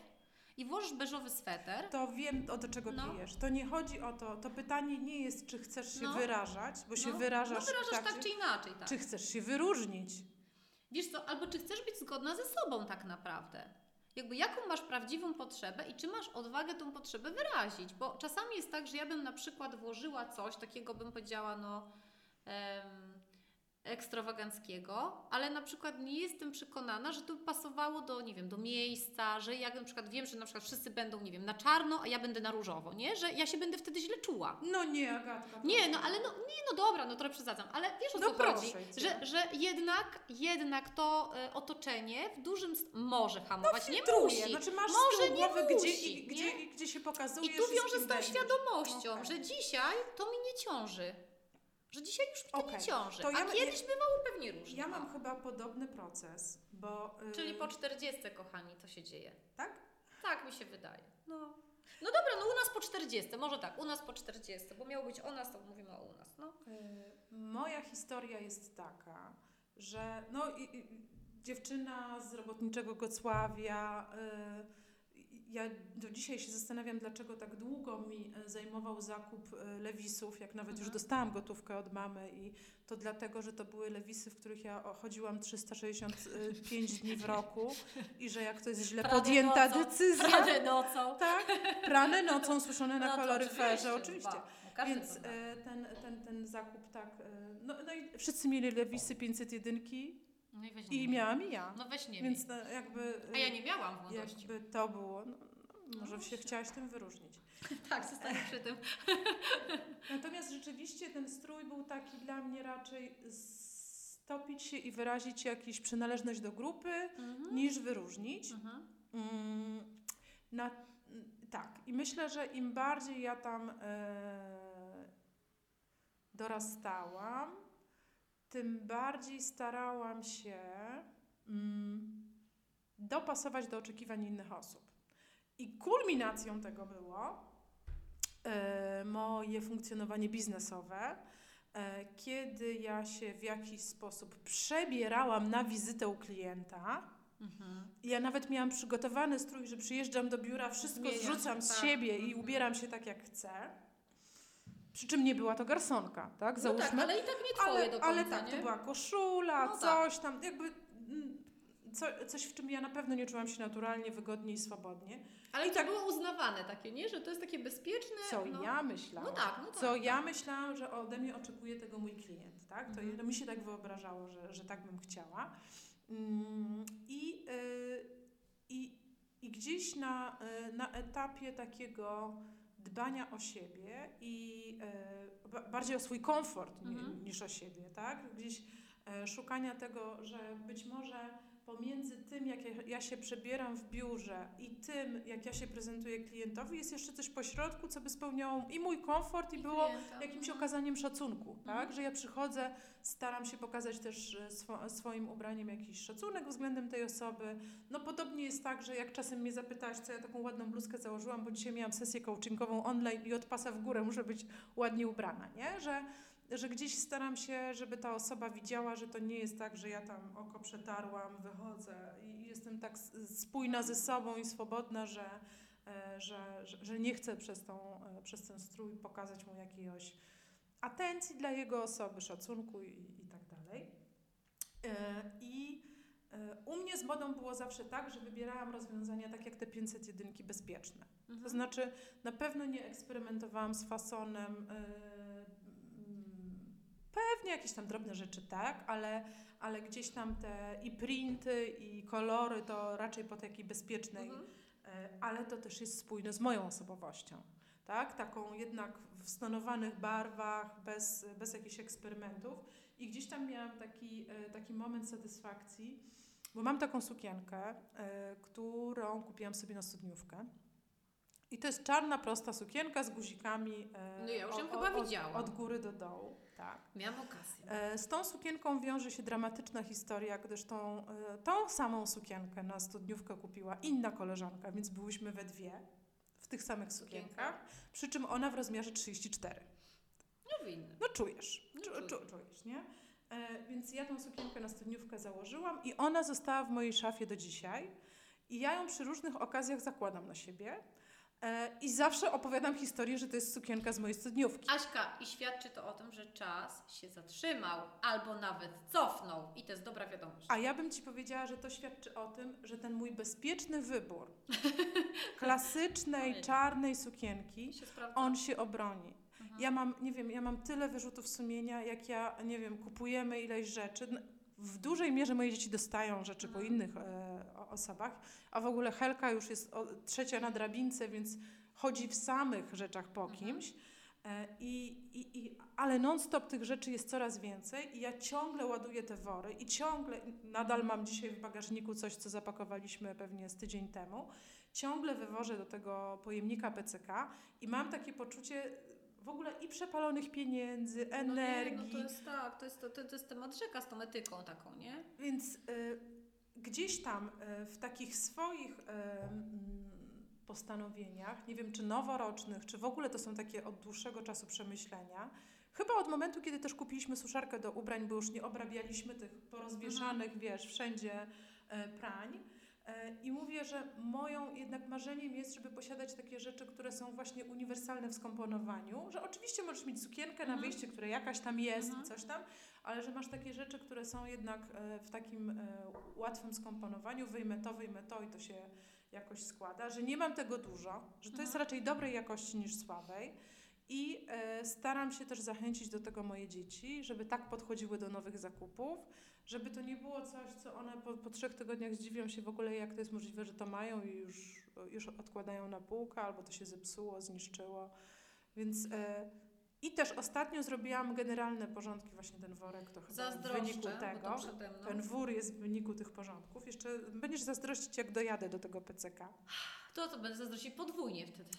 I włożysz beżowy sweter. To wiem, o do czego No. pijesz. To nie chodzi o to. To pytanie nie jest, czy chcesz się No. wyrażać, bo się no, wyrażasz, no wyrażasz tak, czy, czy inaczej, tak. czy chcesz się wyróżnić. Wiesz co, albo czy chcesz być zgodna ze sobą tak naprawdę. Jakby jaką masz prawdziwą potrzebę i czy masz odwagę tą potrzebę wyrazić. Bo czasami jest tak, że ja bym na przykład włożyła coś takiego, bym powiedziała, no ekstrawaganckiego, ale na przykład nie jestem przekonana, że to by pasowało do, nie wiem, do miejsca, że jak na przykład wiem, że na przykład wszyscy będą, nie wiem, na czarno, a ja będę na różowo, nie? Że ja się będę wtedy źle czuła. No nie, Agatka. Nie, no ale no, nie, no dobra, no trochę przesadzam, ale wiesz o No co chodzi, cię. że, że jednak, jednak to e, otoczenie w dużym może hamować, nie Filtruje. musi. Znaczy masz Może nie głowy, gdzie, musi, i- gdzie, nie? gdzie się pokazujesz I tu wiąże z tą świadomością, Okej. że dzisiaj to mi nie ciąży. Że dzisiaj już mi to nie ciąży, To a ja- kiedyś bywało pewnie różnie. Ja no. mam chyba podobny proces, bo... y, Czyli po 40, kochani, to się dzieje. Tak? Tak mi się wydaje. No. No dobra, no u nas po 40, może tak, u nas po 40, bo miało być o nas, to mówimy o u nas. No. Y, Moja historia jest taka, że no, i, i, dziewczyna z robotniczego Gocławia, y, ja do dzisiaj się zastanawiam, dlaczego tak długo mi e, zajmował zakup e, lewisów, jak nawet już Mhm. dostałam gotówkę od mamy i to dlatego, że to były lewisy, w których ja chodziłam 365 dni w roku i że jak to jest źle Prane podjęta nocą. decyzja, Prane nocą. tak, prane nocą, suszone na No koloryferze, oczywiście. Ba, no Więc e, ten, ten, ten zakup tak, no, no i wszyscy mieli lewisy 501 No i weź nie i miałam i ja. No weź nie Więc no, jakby... A ja nie miałam w młodości. Jakby to było, no, no, może się chciałaś tym wyróżnić. (laughs) Tak, zostaję przy tym. (laughs) Natomiast rzeczywiście ten strój był taki dla mnie raczej stopić się i wyrazić jakąś przynależność do grupy, Mhm. niż wyróżnić. Mhm. Mm, na, tak, i myślę, że im bardziej ja tam e, dorastałam, tym bardziej starałam się mm, dopasować do oczekiwań innych osób. I kulminacją tego było e, moje funkcjonowanie biznesowe, e, kiedy ja się w jakiś sposób przebierałam na wizytę u klienta. Mhm. Ja nawet miałam przygotowany strój, że przyjeżdżam do biura, wszystko Zmieniasz, zrzucam z tak. siebie i Mhm. ubieram się tak jak chcę. Przy czym nie była to garsonka, tak? No Załóżmy. tak, ale i tak nie twoje ale, do końca, ale tak, nie? to była koszula, No coś tam, jakby mm, co, coś, w czym ja na pewno nie czułam się naturalnie, wygodnie i swobodnie. Ale i to tak- było uznawane takie, nie? Że to jest takie bezpieczne. Co no. ja myślałam. No tak, no tak. Co tak. ja myślałam, że ode mnie oczekuje tego mój klient, tak? To Mhm. mi się tak wyobrażało, że, że tak bym chciała. Mm, I, y, i, i gdzieś na, y, na etapie takiego dbania o siebie i ba- bardziej o swój komfort Mhm. niż o siebie, tak? Gdzieś y, szukania tego, że być może pomiędzy tym, jak ja, ja się przebieram w biurze i tym, jak ja się prezentuję klientowi, jest jeszcze coś pośrodku, co by spełniało i mój komfort i, I było klienta. jakimś Mhm. okazaniem szacunku, tak? Mhm. Że ja przychodzę, staram się pokazać też e, swo, swoim ubraniem jakiś szacunek względem tej osoby. No podobnie jest tak, że jak czasem mnie zapytałaś, co ja taką ładną bluzkę założyłam, bo dzisiaj miałam sesję coachingową online i od pasa w górę muszę być ładnie ubrana, nie? Że, że gdzieś staram się, żeby ta osoba widziała, że to nie jest tak, że ja tam oko przetarłam, wychodzę i jestem tak spójna ze sobą i swobodna, że, e, że, że, że nie chcę przez, tą, e, przez ten strój pokazać mu jakiegoś atencji dla jego osoby, szacunku i, i tak dalej. E, I u mnie z modą było zawsze tak, że wybierałam rozwiązania tak jak te 501 bezpieczne. To Mhm. znaczy na pewno nie eksperymentowałam z fasonem. mm, Pewnie jakieś tam drobne rzeczy, tak, ale, ale gdzieś tam te i printy, i kolory to raczej po takiej bezpiecznej Mhm. E, ale to też jest spójne z moją osobowością. Tak? Taką jednak w stonowanych barwach, bez, bez jakichś eksperymentów. I gdzieś tam miałam taki, e, taki moment satysfakcji, bo mam taką sukienkę, e, którą kupiłam sobie na studniówkę. I to jest czarna, prosta sukienka z guzikami No ja już ją chyba widziałam. Od góry do dołu. Tak. Miałam okazję. E, Z tą sukienką wiąże się dramatyczna historia, gdyż tą, e, tą samą sukienkę na studniówkę kupiła inna koleżanka, więc byłyśmy we dwie w tych samych sukienkach, przy czym ona w rozmiarze 34. No winny. No czujesz, No czu, czu, czujesz, nie? E, więc ja tą sukienkę na studniówkę założyłam i ona została w mojej szafie do dzisiaj i ja ją przy różnych okazjach zakładam na siebie i zawsze opowiadam historię, że to jest sukienka z mojej studniówki. Aśka, i świadczy to o tym, że czas się zatrzymał albo nawet cofnął. I to jest dobra wiadomość. A ja bym Ci powiedziała, że to świadczy o tym, że ten mój bezpieczny wybór (laughs) klasycznej, czarnej sukienki, się on się obroni. Mhm. Ja mam, nie wiem, ja mam tyle wyrzutów sumienia, jak ja, nie wiem, kupujemy ileś rzeczy. W dużej mierze moje dzieci dostają rzeczy po Mhm. innych e, osobach, a w ogóle Helka już jest o, trzecia na drabince, więc chodzi w samych rzeczach po Mhm. kimś. E, I, i, i, ale non-stop tych rzeczy jest coraz więcej i ja ciągle ładuję te wory i ciągle, nadal mam dzisiaj w bagażniku coś, co zapakowaliśmy pewnie z tydzień temu, ciągle wywożę do tego pojemnika PCK i mam takie poczucie w ogóle i przepalonych pieniędzy, No energii, nie, no to jest tak, to jest, to, to jest temat rzeka z tą etyką taką, nie? więc y, gdzieś tam y, w takich swoich y, postanowieniach, nie wiem czy noworocznych, czy w ogóle to są takie od dłuższego czasu przemyślenia, chyba od momentu, kiedy też kupiliśmy suszarkę do ubrań, bo już nie obrabialiśmy tych porozwieszanych, wiesz, wszędzie y, prań, I mówię, że moją jednak marzeniem jest, żeby posiadać takie rzeczy, które są właśnie uniwersalne w skomponowaniu, że oczywiście możesz mieć sukienkę na Mhm. wyjście, która jakaś tam jest Mhm. i coś tam, ale że masz takie rzeczy, które są jednak e, w takim e, łatwym skomponowaniu, wyjmę to, wyjmę to i to się jakoś składa, że nie mam tego dużo, że to jest Mhm. raczej dobrej jakości niż słabej. I e, staram się też zachęcić do tego moje dzieci, żeby tak podchodziły do nowych zakupów, żeby to nie było coś, co one po, po trzech tygodniach zdziwią się w ogóle, jak to jest możliwe, że to mają i już, już odkładają na półkę, albo to się zepsuło, zniszczyło. Więc e, i też ostatnio zrobiłam generalne porządki, właśnie ten worek to chyba w wyniku tego. Ten wór jest w wyniku tych porządków. Jeszcze będziesz zazdrościć, jak dojadę do tego PCK. To to będę zazdrościć podwójnie wtedy.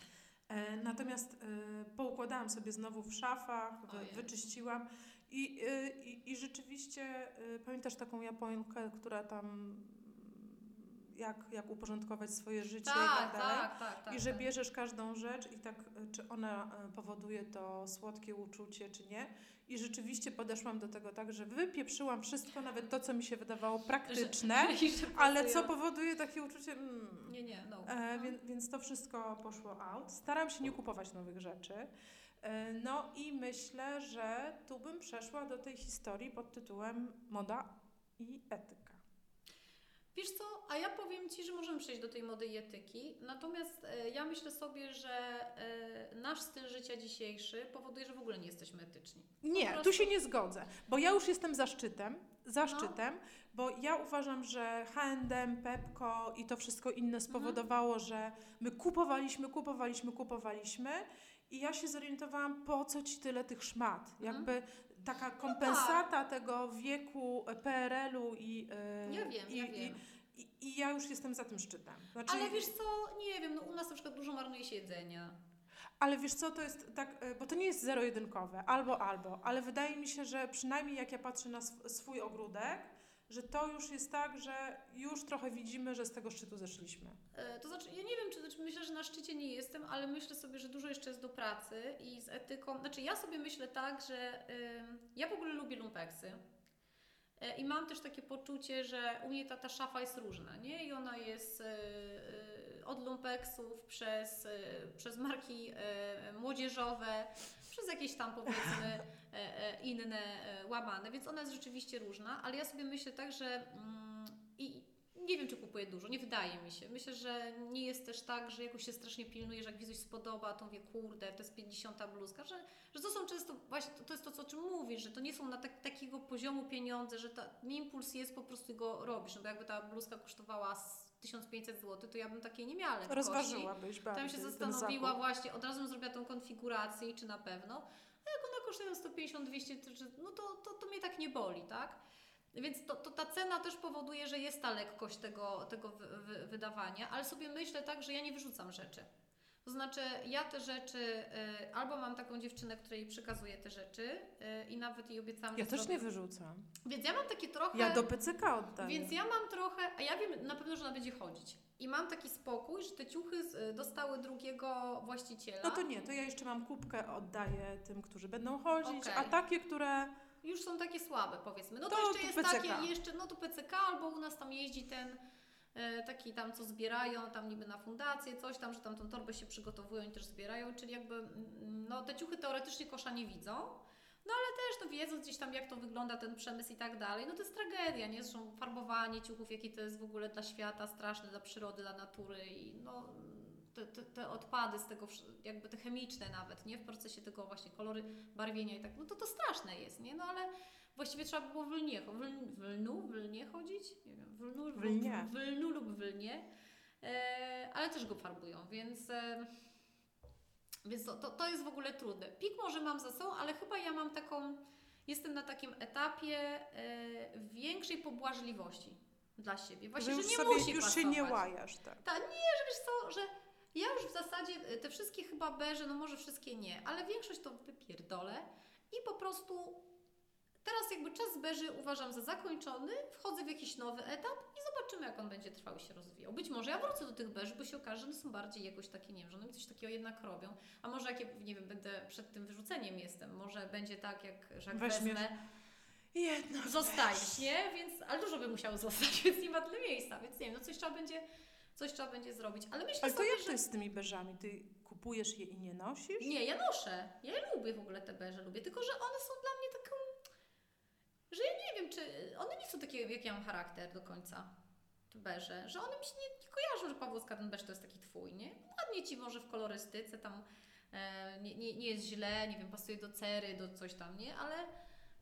E, Natomiast e, poukładałam sobie znowu w szafach, wy, wyczyściłam i, e, i, i rzeczywiście e, pamiętasz taką Japonkę, która tam mm, jak, jak uporządkować swoje życie i Tak, tak dalej. tak, tak, tak. I że tak. bierzesz każdą rzecz i tak, e, czy ona powoduje to słodkie uczucie, czy nie. I rzeczywiście podeszłam do tego tak, że wypieprzyłam wszystko, nawet to, co mi się wydawało praktyczne, Że- (laughs) że ale co powoduje takie uczucie... Mm, Nie, nie, no. E, no. więc, więc to wszystko poszło out. Staram się nie kupować nowych rzeczy. E, no i myślę, że tu bym przeszła do tej historii pod tytułem Moda i etyka. Wiesz co, a ja powiem Ci, że możemy przejść do tej mody i etyki, natomiast e, ja myślę sobie, że e, nasz styl życia dzisiejszy powoduje, że w ogóle nie jesteśmy etyczni. Nie, prostu- tu się nie zgodzę, bo ja już jestem za szczytem, za No. bo ja uważam, że H&M, Pepko i to wszystko inne spowodowało, że my kupowaliśmy, kupowaliśmy, kupowaliśmy i ja się zorientowałam, po co ci tyle tych szmat. Mhm. Jakby taka kompensata tego wieku PRL-u i, e, Ja wiem, i, ja wiem. i, i ja już jestem za tym szczytem. Znaczy, Ale wiesz co, nie wiem, no u nas na przykład dużo marnuje się jedzenia. Ale wiesz co, to jest tak, e, bo to nie jest zero-jedynkowe, albo, albo, ale wydaje mi się, że przynajmniej jak ja patrzę na sw- swój ogródek, że to już jest tak, że już trochę widzimy, że z tego szczytu zeszliśmy. E, To znaczy, ja nie wiem, czy znaczy myślę, że na szczycie nie jestem, ale myślę sobie, że dużo jeszcze jest do pracy i z etyką. Znaczy, ja sobie myślę tak, że ja w ogóle lubię lumpeksy. E, I mam też takie poczucie, że u mnie ta, ta szafa jest różna, nie? I ona jest e, od lumpeksów przez, e, przez marki e, młodzieżowe, przez jakieś tam powiedzmy (laughs) e, e, inne e, łamane, więc ona jest rzeczywiście różna, ale ja sobie myślę tak, że mm, i nie wiem, czy kupuję dużo, nie wydaje mi się. Myślę, że nie jest też tak, że jakoś się strasznie pilnuje, że jak coś spodoba, to mówię, kurde, to jest 50 bluzka, że, że to są często, właśnie to, jest to, co- o czym mówisz, że to nie są na tak, takiego poziomu pieniądze, że ta, impuls jest, po prostu go robisz, no bo jakby ta bluzka kosztowała 1500 zł, to ja bym takiej nie miała lekkości. Rozważyłabyś bardziej Tam się zastanowiła właśnie, od razu bym zrobiła tą konfigurację, czy na pewno. A jak ona kosztuje 150-200, to, że- no to, to, to mnie tak nie boli, tak? Więc to, to ta cena też powoduje, że jest ta lekkość tego, tego wy, wy, wydawania, ale sobie myślę tak, że ja nie wyrzucam rzeczy. To znaczy, ja te rzeczy, y, albo mam taką dziewczynę, której przekazuję te rzeczy y, i nawet jej obiecałam, Ja że też zrobię. nie wyrzucam. Więc ja mam takie trochę... Ja do PCK oddaję. Więc ja mam trochę, a ja wiem na pewno, że ona będzie chodzić. I mam taki spokój, że te ciuchy z- dostały drugiego właściciela. No to nie, to ja jeszcze mam kubkę, oddaję tym, którzy będą chodzić, Okej. a takie, które... Już są takie słabe, powiedzmy. No to, To- jeszcze to jest PCK. takie, jeszcze, no to PCK, albo u nas tam jeździ ten taki tam, co zbierają, tam niby na fundację, coś tam, że tam tą torbę się przygotowują i też zbierają, czyli jakby, mm, no te ciuchy teoretycznie kosza nie widzą. No ale też to wiedząc gdzieś tam, jak to wygląda ten przemysł i tak dalej, no to jest tragedia, nie? Zresztą farbowanie ciuchów, jakie to jest w ogóle dla świata straszne, dla przyrody, dla natury i no te, te, te odpady z tego, jakby te chemiczne nawet, nie? W procesie tego właśnie kolory, barwienia i tak, no to to straszne jest, nie? No ale właściwie trzeba by było w lnie, w, ln- w lnu, w lnie chodzić? Nie wiem, w lnu, W lnie. w lnu lub w lnie, e, ale też go farbują, więc... E, więc to, to, to jest w ogóle trudne. Pik może mam za sobą, ale chyba ja mam taką, jestem na takim etapie e, większej pobłażliwości dla siebie. Właśnie, że że, nie sobie, musi już pasować. się nie łajasz, tak. Tak, nie, że wiesz co, że ja już w zasadzie y, te wszystkie chyba beże, no może wszystkie nie, ale większość to wypierdolę i po prostu teraz jakby czas beży uważam za zakończony, wchodzę w jakiś nowy etap i zobaczymy jak on będzie trwał i się rozwijał. Być może ja wrócę do tych beży, bo się okaże, że one są bardziej jakoś takie, nie wiem, że one coś takiego jednak robią, a może jak, ja, nie wiem, będę przed tym wyrzuceniem jestem, może będzie tak, jak, że jak Weźmiesz- wezmę, Jedna zostajesz, nie? Więc, ale dużo by musiało zostać, (laughs) więc nie ma tyle miejsca, więc nie wiem, no coś trzeba będzie, coś trzeba będzie zrobić. Ale myślę Ale to sobie, jak że... to jest z tymi beżami? Ty kupujesz je i nie nosisz? Nie, ja noszę. Ja lubię w ogóle te beże, lubię, tylko że one są dla że ja nie wiem, czy one nie są takie, jak ja mam charakter do końca, te beże, że one mi się nie, nie kojarzą, że Pawłowska ten beż to jest taki twój, nie? Ładnie Ci może w kolorystyce tam e, nie, nie, nie jest źle, nie wiem, pasuje do cery, do coś tam, nie? Ale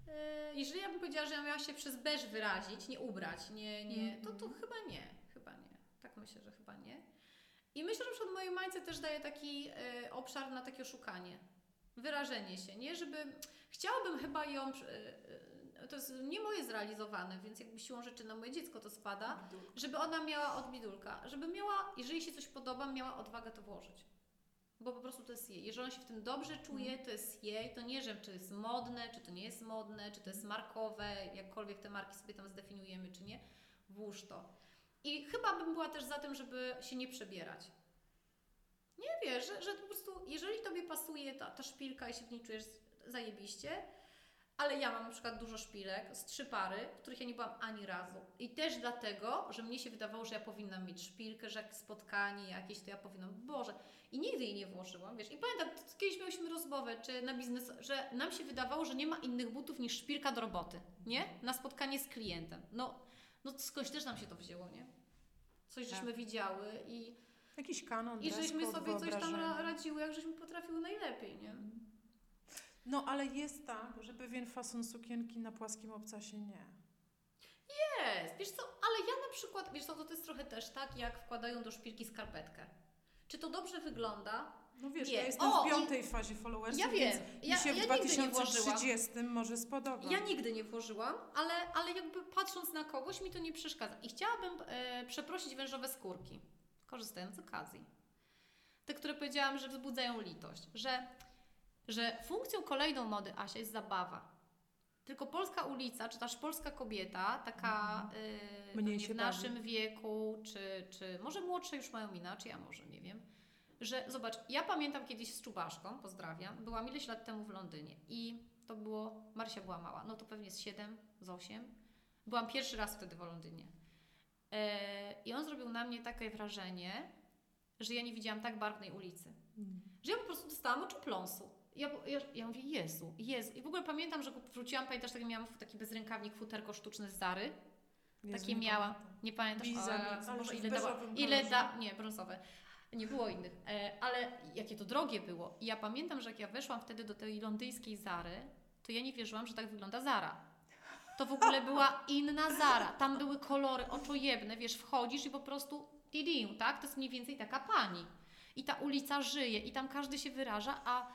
e, jeżeli ja bym powiedziała, że ja miała się przez beż wyrazić, nie ubrać, nie, nie, to, to Mhm. chyba nie, chyba nie. Tak myślę, że chyba nie. I myślę, że przed mojej mańce też daje taki e, obszar na takie oszukanie. Wyrażenie się, nie? Żeby. Chciałabym chyba ją. E, to jest nie moje zrealizowane, więc jakby siłą rzeczy na moje dziecko to spada, żeby ona miała od bidulka, żeby miała, jeżeli się coś podoba, miała odwagę to włożyć. Bo po prostu to jest jej. Jeżeli ona się w tym dobrze czuje, to jest jej. To nie, że czy jest modne, czy to nie jest modne, czy to jest markowe, jakkolwiek te marki sobie tam zdefiniujemy, czy nie. Włóż to. I chyba bym była też za tym, żeby się nie przebierać. Nie wiesz, że, że po prostu, jeżeli tobie pasuje ta, ta szpilka i się w niej czujesz zajebiście, ale ja mam na przykład dużo szpilek, z trzy pary, w których ja nie byłam ani razu. I też dlatego, że mnie się wydawało, że ja powinnam mieć szpilkę, że jak spotkanie jakieś, to ja powinnam, Boże. I nigdy jej nie włożyłam, wiesz. I pamiętam, kiedyś miałyśmy rozmowę, czy na biznes, że nam się wydawało, że nie ma innych butów niż szpilka do roboty, nie? Na spotkanie z klientem. No, no skądś też nam się to wzięło, nie? Coś Tak. żeśmy widziały i, Jakiś kanon, i żeśmy sobie coś tam radziły, jak żeśmy potrafiły najlepiej, nie? No ale jest tak, że pewien fason sukienki na płaskim obcasie nie. Jest, wiesz co, ale ja na przykład, wiesz co, to jest trochę też tak, jak wkładają do szpilki skarpetkę. Czy to dobrze wygląda? No wiesz, Nie. ja jestem O, w i- piątej fazie followersów, Ja wiem, ja, mi się ja w nigdy nie włożyłam. 2030 może spodoba. Ja nigdy nie włożyłam, ale, ale jakby patrząc na kogoś mi to nie przeszkadza. I chciałabym e, przeprosić wężowe skórki, korzystając z okazji. Te, które powiedziałam, że wzbudzają litość. Że, że funkcją kolejną mody Asia jest zabawa. Tylko polska ulica, czy też polska kobieta, taka się w naszym wieku, czy, czy może młodsze już mają inaczej, a może nie wiem. Że zobacz, ja pamiętam kiedyś z Czubaszką, pozdrawiam, byłam ileś lat temu w Londynie i to było, Marsia była mała, no to pewnie z 7, z 8. Byłam pierwszy raz wtedy w Londynie. E, I on zrobił na mnie takie wrażenie, że ja nie widziałam tak barwnej ulicy. Mm. Że ja po prostu dostałam oczopląsu. Ja, ja, ja mówię, Jezu, Jezu. I w ogóle pamiętam, że wróciłam, pamiętasz, taki miałam taki bezrękawnik, futerko sztuczne z Zary. Jezu, Takie nie miałam. pamiętam. Nie pamiętasz? Biza Boże, może w ile dała, ile da, nie, brązowe. Nie było innych, e, ale jakie to drogie było. I ja pamiętam, że jak ja weszłam wtedy do tej londyńskiej Zary, to ja nie wierzyłam, że tak wygląda Zara. To w ogóle była inna Zara. Tam były kolory oczojebne, wiesz, wchodzisz i po prostu tidiu, tak? To jest mniej więcej taka pani. I ta ulica żyje i tam każdy się wyraża, a,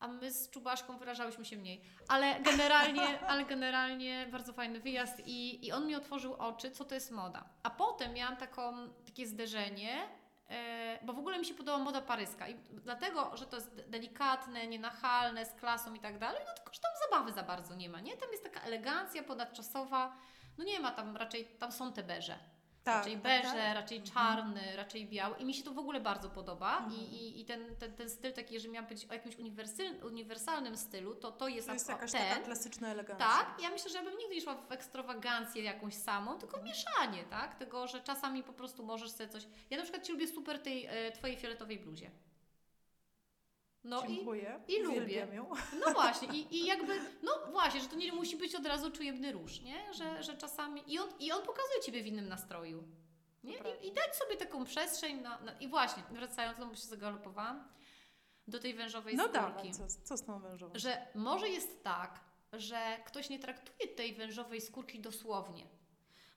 a my z Czubaszką wyrażałyśmy się mniej. Ale generalnie, (laughs) ale generalnie bardzo fajny wyjazd i, i on mi otworzył oczy, co to jest moda. A potem miałam taką, takie zderzenie, e, bo w ogóle mi się podoba moda paryska i dlatego, że to jest de- delikatne, nienachalne, z klasą i tak dalej, no tylko, że tam zabawy za bardzo nie ma, nie? Tam jest taka elegancja ponadczasowa, no nie ma tam raczej, tam są te beże. Tak, raczej tak, beże, tak. raczej czarny, raczej biały i mi się to w ogóle bardzo podoba Mhm. i, i, i ten, ten, ten styl taki, jeżeli miałam powiedzieć o jakimś uniwersal, uniwersalnym stylu, to to jest, To jest jakaś ten. taka klasyczna elegancja. Tak, ja myślę, że ja bym nigdy nie szła w ekstrawagancję jakąś samą, tylko mieszanie, tak? Tego, że czasami po prostu możesz sobie coś... Ja na przykład Ci lubię super tej e, Twojej fioletowej bluzie. No i, Dziękuję. i lubię. Uwielbiam ją. no właśnie, i, i jakby, no właśnie, że to nie musi być od razu czujebny róż, nie? Że, że czasami, i on, i on pokazuje Ciebie w innym nastroju, nie? I, I dać sobie taką przestrzeń na, na i właśnie, wracając, no bo się zagalopowałam, do tej wężowej No skórki dawaj, co, co z tą mężową? że może jest tak, że ktoś nie traktuje tej wężowej skórki dosłownie.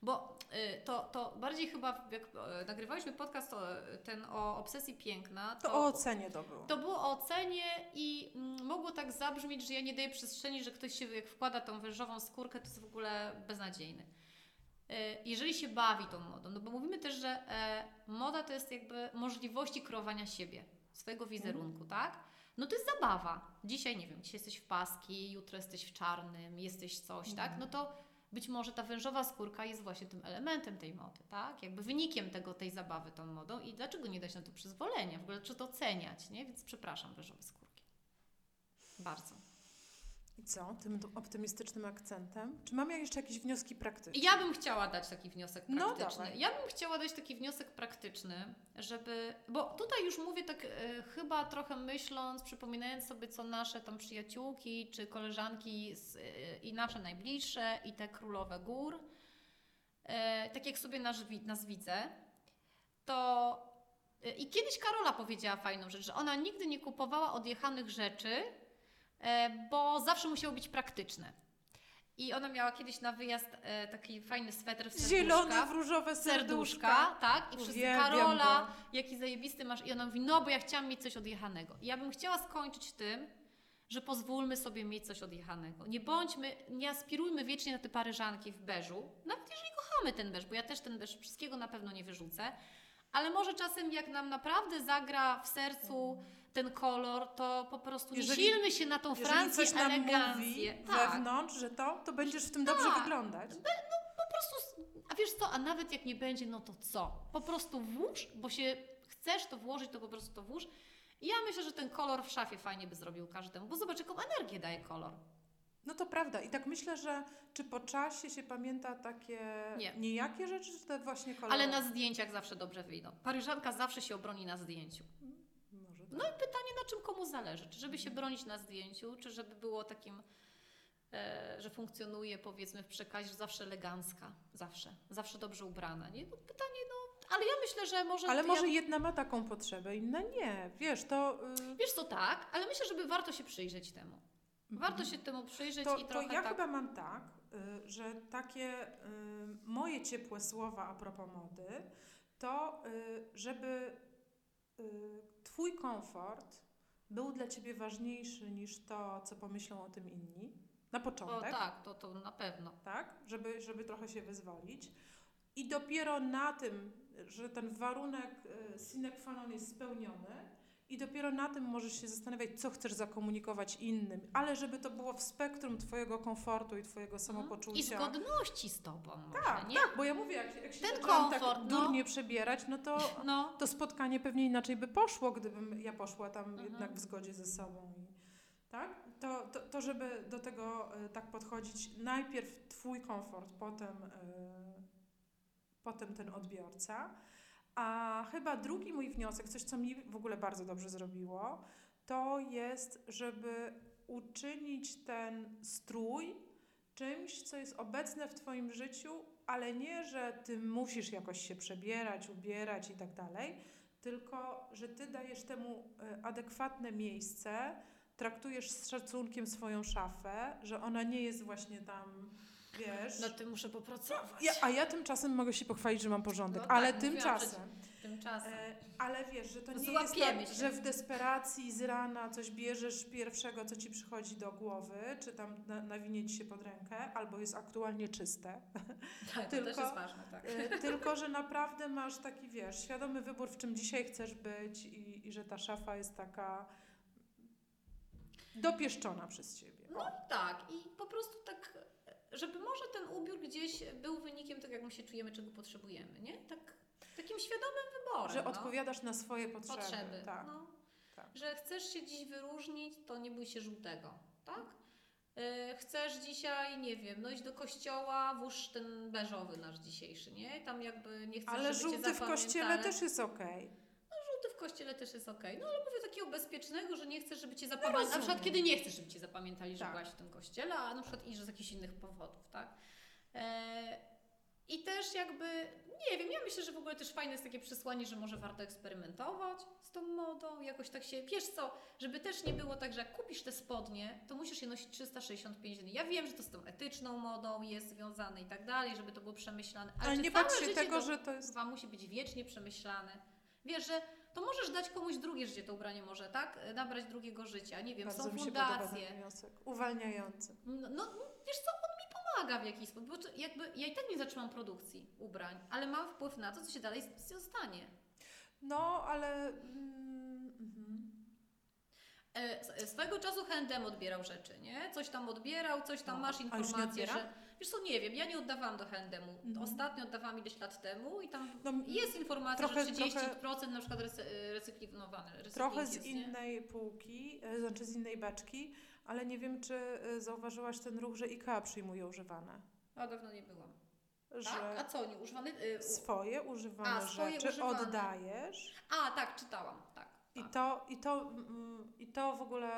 Bo y, to, to bardziej chyba, jak y, nagrywaliśmy podcast to, ten o obsesji piękna, To o ocenie to było. to było o ocenie i mm, mogło tak zabrzmieć, że ja nie daję przestrzeni, że ktoś się jak wkłada tą wężową skórkę, to jest w ogóle beznadziejny. Y, Jeżeli się bawi tą modą, no bo mówimy też, że e, moda to jest jakby możliwości kreowania siebie, swojego wizerunku, tak? No to jest zabawa. Dzisiaj, nie wiem, dzisiaj jesteś w paski, jutro jesteś w czarnym, jesteś coś, tak? No to być może ta wężowa skórka jest właśnie tym elementem tej mody, tak? Jakby wynikiem tego, tej zabawy tą modą i dlaczego nie dać na to przyzwolenia? W ogóle czy to oceniać, nie? Więc przepraszam, wężowe skórki. Bardzo. I co? Tym optymistycznym akcentem? Czy mamy jeszcze jakieś wnioski praktyczne? Ja bym chciała dać taki wniosek No, praktyczny. dawaj. ja bym chciała dać taki wniosek praktyczny, żeby. Bo tutaj już mówię tak e, chyba trochę myśląc, przypominając sobie, co nasze tam przyjaciółki czy koleżanki z, e, i nasze najbliższe i te królowe gór. E, tak jak sobie nas, nas widzę, to. I kiedyś Karola powiedziała fajną rzecz, że ona nigdy nie kupowała odjechanych rzeczy, bo zawsze musiały być praktyczne. I ona miała kiedyś na wyjazd e, taki fajny sweter w serduszka. Zielone w różowe serduszka, serduszka. tak? I wszyscy, Karola, go. jaki zajebisty masz. I ona mówi, no bo ja chciałam mieć coś odjechanego. I ja bym chciała skończyć tym, że pozwólmy sobie mieć coś odjechanego. Nie bądźmy, nie aspirujmy wiecznie na te paryżanki w beżu, nawet jeżeli kochamy ten beż, bo ja też ten beż wszystkiego na pewno nie wyrzucę, ale może czasem jak nam naprawdę zagra w sercu ten kolor, to po prostu Jeżeli- silmy się na tą Francję, coś nam elegancję. mówi tak. wewnątrz, że to, to będziesz w tym dobrze Tak. wyglądać. po prostu, a wiesz co, a nawet jak nie będzie, no to co? Po prostu włóż, bo się chcesz to włożyć, to po prostu to włóż. I ja myślę, że ten kolor w szafie fajnie by zrobił każdemu, bo zobacz, jaką energię daje kolor. No to prawda. I tak myślę, że czy po czasie się pamięta takie Nie. niejakie rzeczy, czy te właśnie kolory? Ale na zdjęciach zawsze dobrze wyjdą. Paryżanka zawsze się obroni na zdjęciu. No i pytanie, na czym komu zależy? Czy żeby się bronić na zdjęciu, czy żeby było takim, e, że funkcjonuje powiedzmy w przekazie że zawsze elegancka, zawsze, zawsze dobrze ubrana, nie? No pytanie, no, ale ja myślę, że może... Ale ja- może jedna ma taką potrzebę, inna nie. Wiesz, to... y, Wiesz co, tak, ale myślę, żeby warto się przyjrzeć temu. Warto się temu przyjrzeć to, i to trochę ja tak... chyba mam tak, y, że takie y, moje ciepłe słowa a propos mody, to żeby twój komfort był dla ciebie ważniejszy niż to, co pomyślą o tym inni. Na O, początek. tak, to, to na pewno. tak? Żeby, żeby trochę się wyzwolić. I dopiero na tym, że ten warunek y, sine qua non jest spełniony, i dopiero na tym możesz się zastanawiać, co chcesz zakomunikować innym, ale żeby to było w spektrum Twojego komfortu i Twojego samopoczucia. I zgodności z tobą może, tak, nie? tak, bo ja mówię, jak, jak się Ten zaczęłam komfort, tak no. durnie przebierać, no to (laughs) No, to spotkanie pewnie inaczej by poszło, gdybym ja poszła tam Mhm. jednak w zgodzie ze sobą. Tak? To, to, to, żeby do tego y, tak podchodzić, najpierw Twój komfort, potem, y, potem ten odbiorca. A chyba drugi mój wniosek, coś co mi w ogóle bardzo dobrze zrobiło, to jest, żeby uczynić ten strój czymś, co jest obecne w Twoim życiu, ale nie, że Ty musisz jakoś się przebierać, ubierać i tak dalej, tylko że Ty dajesz temu y, adekwatne miejsce, traktujesz z szacunkiem swoją szafę, że ona nie jest właśnie tam, wiesz... no ty muszę popracować. Ja, a ja tymczasem mogę się pochwalić, że mam porządek, No tak, ale mówiłam tymczasem... Tymczasem. E, ale wiesz, że to nie Złapiemy jest się. tak, że w desperacji z rana coś bierzesz pierwszego, co ci przychodzi do głowy, czy tam na, nawinie ci się pod rękę, albo jest aktualnie czyste. tak, to tylko- też jest ważne, tak. E, tylko, że naprawdę masz taki, wiesz, świadomy wybór, w czym dzisiaj chcesz być i, i że ta szafa jest taka dopieszczona przez ciebie. No tak, i po prostu tak, żeby może ten ubiór gdzieś był wynikiem tego, jak my się czujemy, czego potrzebujemy, nie? Tak, takim świadomym wyborem. Że no. odpowiadasz na swoje potrzeby. potrzeby. Tak. No. tak. Że chcesz się dziś wyróżnić, to nie bój się żółtego, tak? E, Chcesz dzisiaj, nie wiem, no iść do kościoła, włóż ten beżowy nasz dzisiejszy, nie? Tam jakby nie chcesz, Ale żeby żółty w kościele też jest okej. W kościele też jest okej. No ale mówię takiego bezpiecznego, że nie chcesz, żeby cię zapamiętali. na rozumiem. przykład kiedy nie chcesz, żeby cię zapamiętali, że Tak. byłaś w tym kościele, a na przykład iść z jakichś innych powodów, tak? E, I też jakby, nie wiem, ja myślę, że w ogóle też fajne jest takie przesłanie, że może warto eksperymentować z tą modą, jakoś tak się, wiesz co, żeby też nie było tak, że jak kupisz te spodnie, to musisz je nosić 365 dni. Ja wiem, że to z tą etyczną modą jest związane i tak dalej, żeby to było przemyślane, ale, Ale nie się życie tego, to- że to jest Dwa musi być wiecznie przemyślane. Wiesz, że to możesz dać komuś drugie życie, to ubranie może, tak? Nabrać drugiego życia. Nie wiem, Bardzo są mi się fundacje. ten wniosek. Uwalniający. No, no, wiesz co, on mi pomaga w jakiś sposób, bo jakby ja i tak nie zaczynam produkcji ubrań, ale mam wpływ na to, co się dalej z- stanie. No, ale. Mm. E, s- Swego czasu H&M odbierał rzeczy, nie? Coś tam odbierał, coś tam No, masz informację, że... Wiesz co, nie wiem, ja nie oddawałam do H&M-u. Mhm. Ostatnio oddawałam ileś lat temu i tam No, jest informacja, trochę- że 30% na przykład recy- recyklinowany. recykling Trochę z jest, nie? innej półki, e, znaczy z innej beczki, ale nie wiem, czy e, zauważyłaś ten ruch, że IKEA przyjmuje używane. A dawno nie byłam. Że Tak? A co, nie używany? Y, swoje używane A, swoje rzeczy używane. oddajesz A, tak, czytałam, tak. i tak. to, i, to, mm, i to w ogóle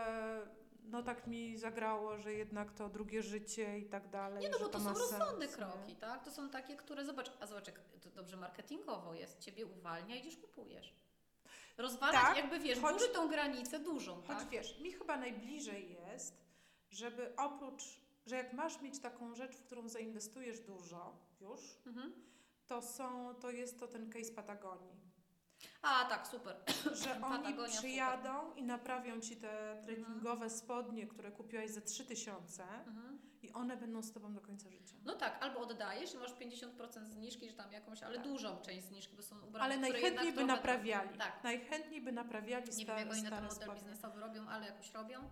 no tak mi zagrało, że jednak to drugie życie i tak dalej. Nie, no bo to są ma rozsądne sens, kroki, nie? tak? To są takie, które, zobacz, a zobacz, jak to dobrze marketingowo jest. Ciebie uwalnia, idziesz kupujesz. Rozwalać Tak, jakby, wiesz, choć- burzy tą granicę dużą, Choć tak? wiesz, mi chyba najbliżej jest, żeby oprócz, że jak masz mieć taką rzecz, w którą zainwestujesz dużo już, Mhm. to są, to jest to ten case Patagonii. A, tak, super. (coughs) Że oni Patagonia, przyjadą i naprawią ci te trekkingowe spodnie, które kupiłaś za 3000 Mhm. i one będą z tobą do końca życia. No tak, albo oddajesz i masz 50% zniżki, czy tam jakąś, ale Tak. dużą część zniżki, bo są ubrania, Ale najchętniej by trochę- naprawiali. Tak. Najchętniej by naprawiali Nie wiem, stare, jak oni na ten stare model spodnie. biznesowy robią, ale jakoś robią.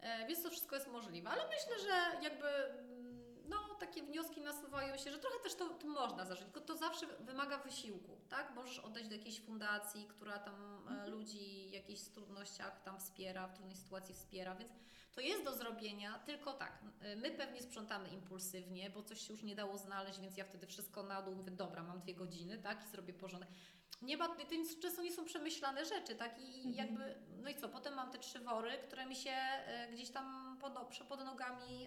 E, więc to wszystko jest możliwe. Ale myślę, że jakby no, takie wnioski nasuwają się, że trochę też to, można zażyć, tylko to zawsze wymaga wysiłku, tak? Możesz oddać do jakiejś fundacji, która tam e, Mhm. ludzi w jakichś trudnościach tam wspiera, w trudnej sytuacji wspiera, więc to jest do zrobienia, tylko tak, e, my pewnie sprzątamy impulsywnie, bo coś się już nie dało znaleźć, więc ja wtedy wszystko na dół mówię, dobra, mam dwie godziny, tak? I zrobię porządek. Nie ma, to często nie są przemyślane rzeczy, tak? I Mhm. jakby, no i co, potem mam te trzy wory, które mi się e, gdzieś tam pod, pod nogami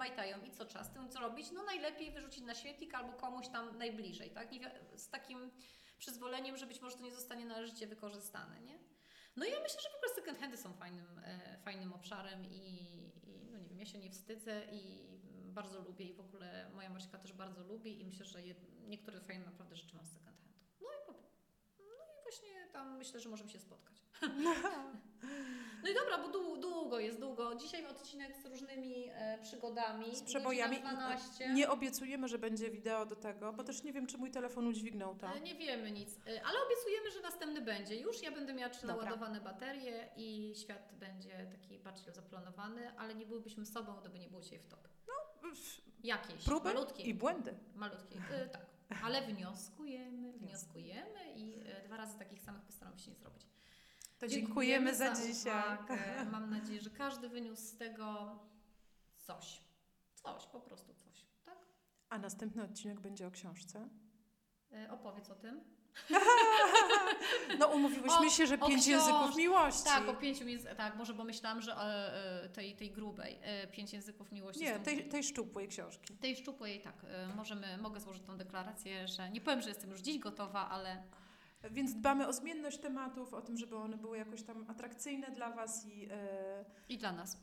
majtają i co z tym zrobić? No najlepiej wyrzucić na świetlik albo komuś tam najbliżej, tak? Z takim przyzwoleniem, że być może to nie zostanie należycie wykorzystane, nie? No i ja myślę, że w ogóle second handy są fajnym, e, fajnym obszarem i, i no nie wiem, ja się nie wstydzę i bardzo lubię i w ogóle moja Maśka też bardzo lubi i myślę, że jed, niektóre fajne naprawdę rzeczy mam z second handu. No i, po, no i właśnie tam myślę, że możemy się spotkać. (laughs) No i dobra, bo długo, długo jest, długo. Dzisiaj odcinek z różnymi e, przygodami. Z przebojami. Godzina 12. Nie obiecujemy, że będzie wideo do tego, bo też nie wiem, czy mój telefon udźwignął to. E, Nie wiemy nic, E, ale obiecujemy, że następny będzie już. Ja będę miała trzy Dobra. naładowane baterie i świat będzie taki bardziej zaplanowany, ale nie byłybyśmy sobą, gdyby nie było Cię w top. Jakieś, Próby malutkie. i błędy. Malutkie, tak. (laughs) Ale wnioskujemy, wnioskujemy i e, dwa razy takich samych postaramy się nie zrobić. To dziękujemy, za, dzisiaj. uwagę. (laughs) Mam nadzieję, że każdy wyniósł z tego coś. Coś, po prostu coś. Tak? A następny odcinek będzie o książce. E, opowiedz o tym. (laughs) No umówiłyśmy O- się, że o pięć książ- języków miłości. Tak, o pięciu językach. Tak, może bo myślałam, że e, e, tej, tej grubej. Pięć języków miłości. Nie, tej, tej szczupłej książki. tej szczupłej, tak. Możemy, mogę złożyć tą deklarację, że nie powiem, że jestem już dziś gotowa, ale Więc dbamy o zmienność tematów, o tym, żeby one były jakoś tam atrakcyjne dla Was i e, i dla nas.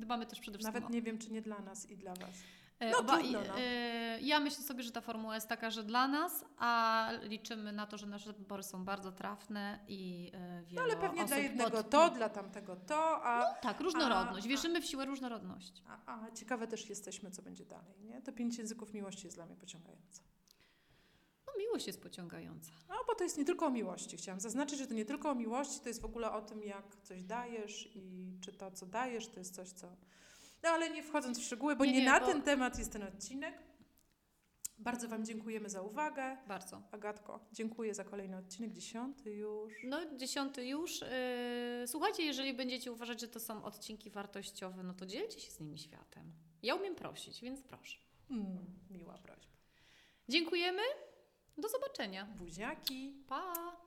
Dbamy też przede wszystkim nawet nie wiem, czy nie dla nas i dla Was. E, No oba- trudno, no. e, Ja myślę sobie, że ta formuła jest taka, że dla nas, a liczymy na to, że nasze wybory są bardzo trafne i e, No wiele ale pewnie dla jednego pod- to, dla tamtego to, a, Tak, różnorodność. a- Wierzymy w siłę różnorodności. a, a ciekawe też jesteśmy, co będzie dalej. Nie? To pięć języków miłości jest dla mnie pociągające. Miłość jest pociągająca. No bo to jest nie tylko o miłości. Chciałam zaznaczyć, że to nie tylko o miłości, to jest w ogóle o tym, jak coś dajesz i czy to, co dajesz, to jest coś, co... No ale nie wchodząc w szczegóły, bo Nie, nie, nie, na bo- ten temat jest ten odcinek. Bardzo Wam dziękujemy za uwagę. Bardzo. Agatko, dziękuję za kolejny odcinek, dziesiąty już. No, dziesiąty już. Yy, słuchajcie, jeżeli będziecie uważać, że to są odcinki wartościowe, no to dzielcie się z nimi światem. Ja umiem prosić, więc proszę. Mm, miła prośba. Dziękujemy. Do zobaczenia. Buziaki. Pa!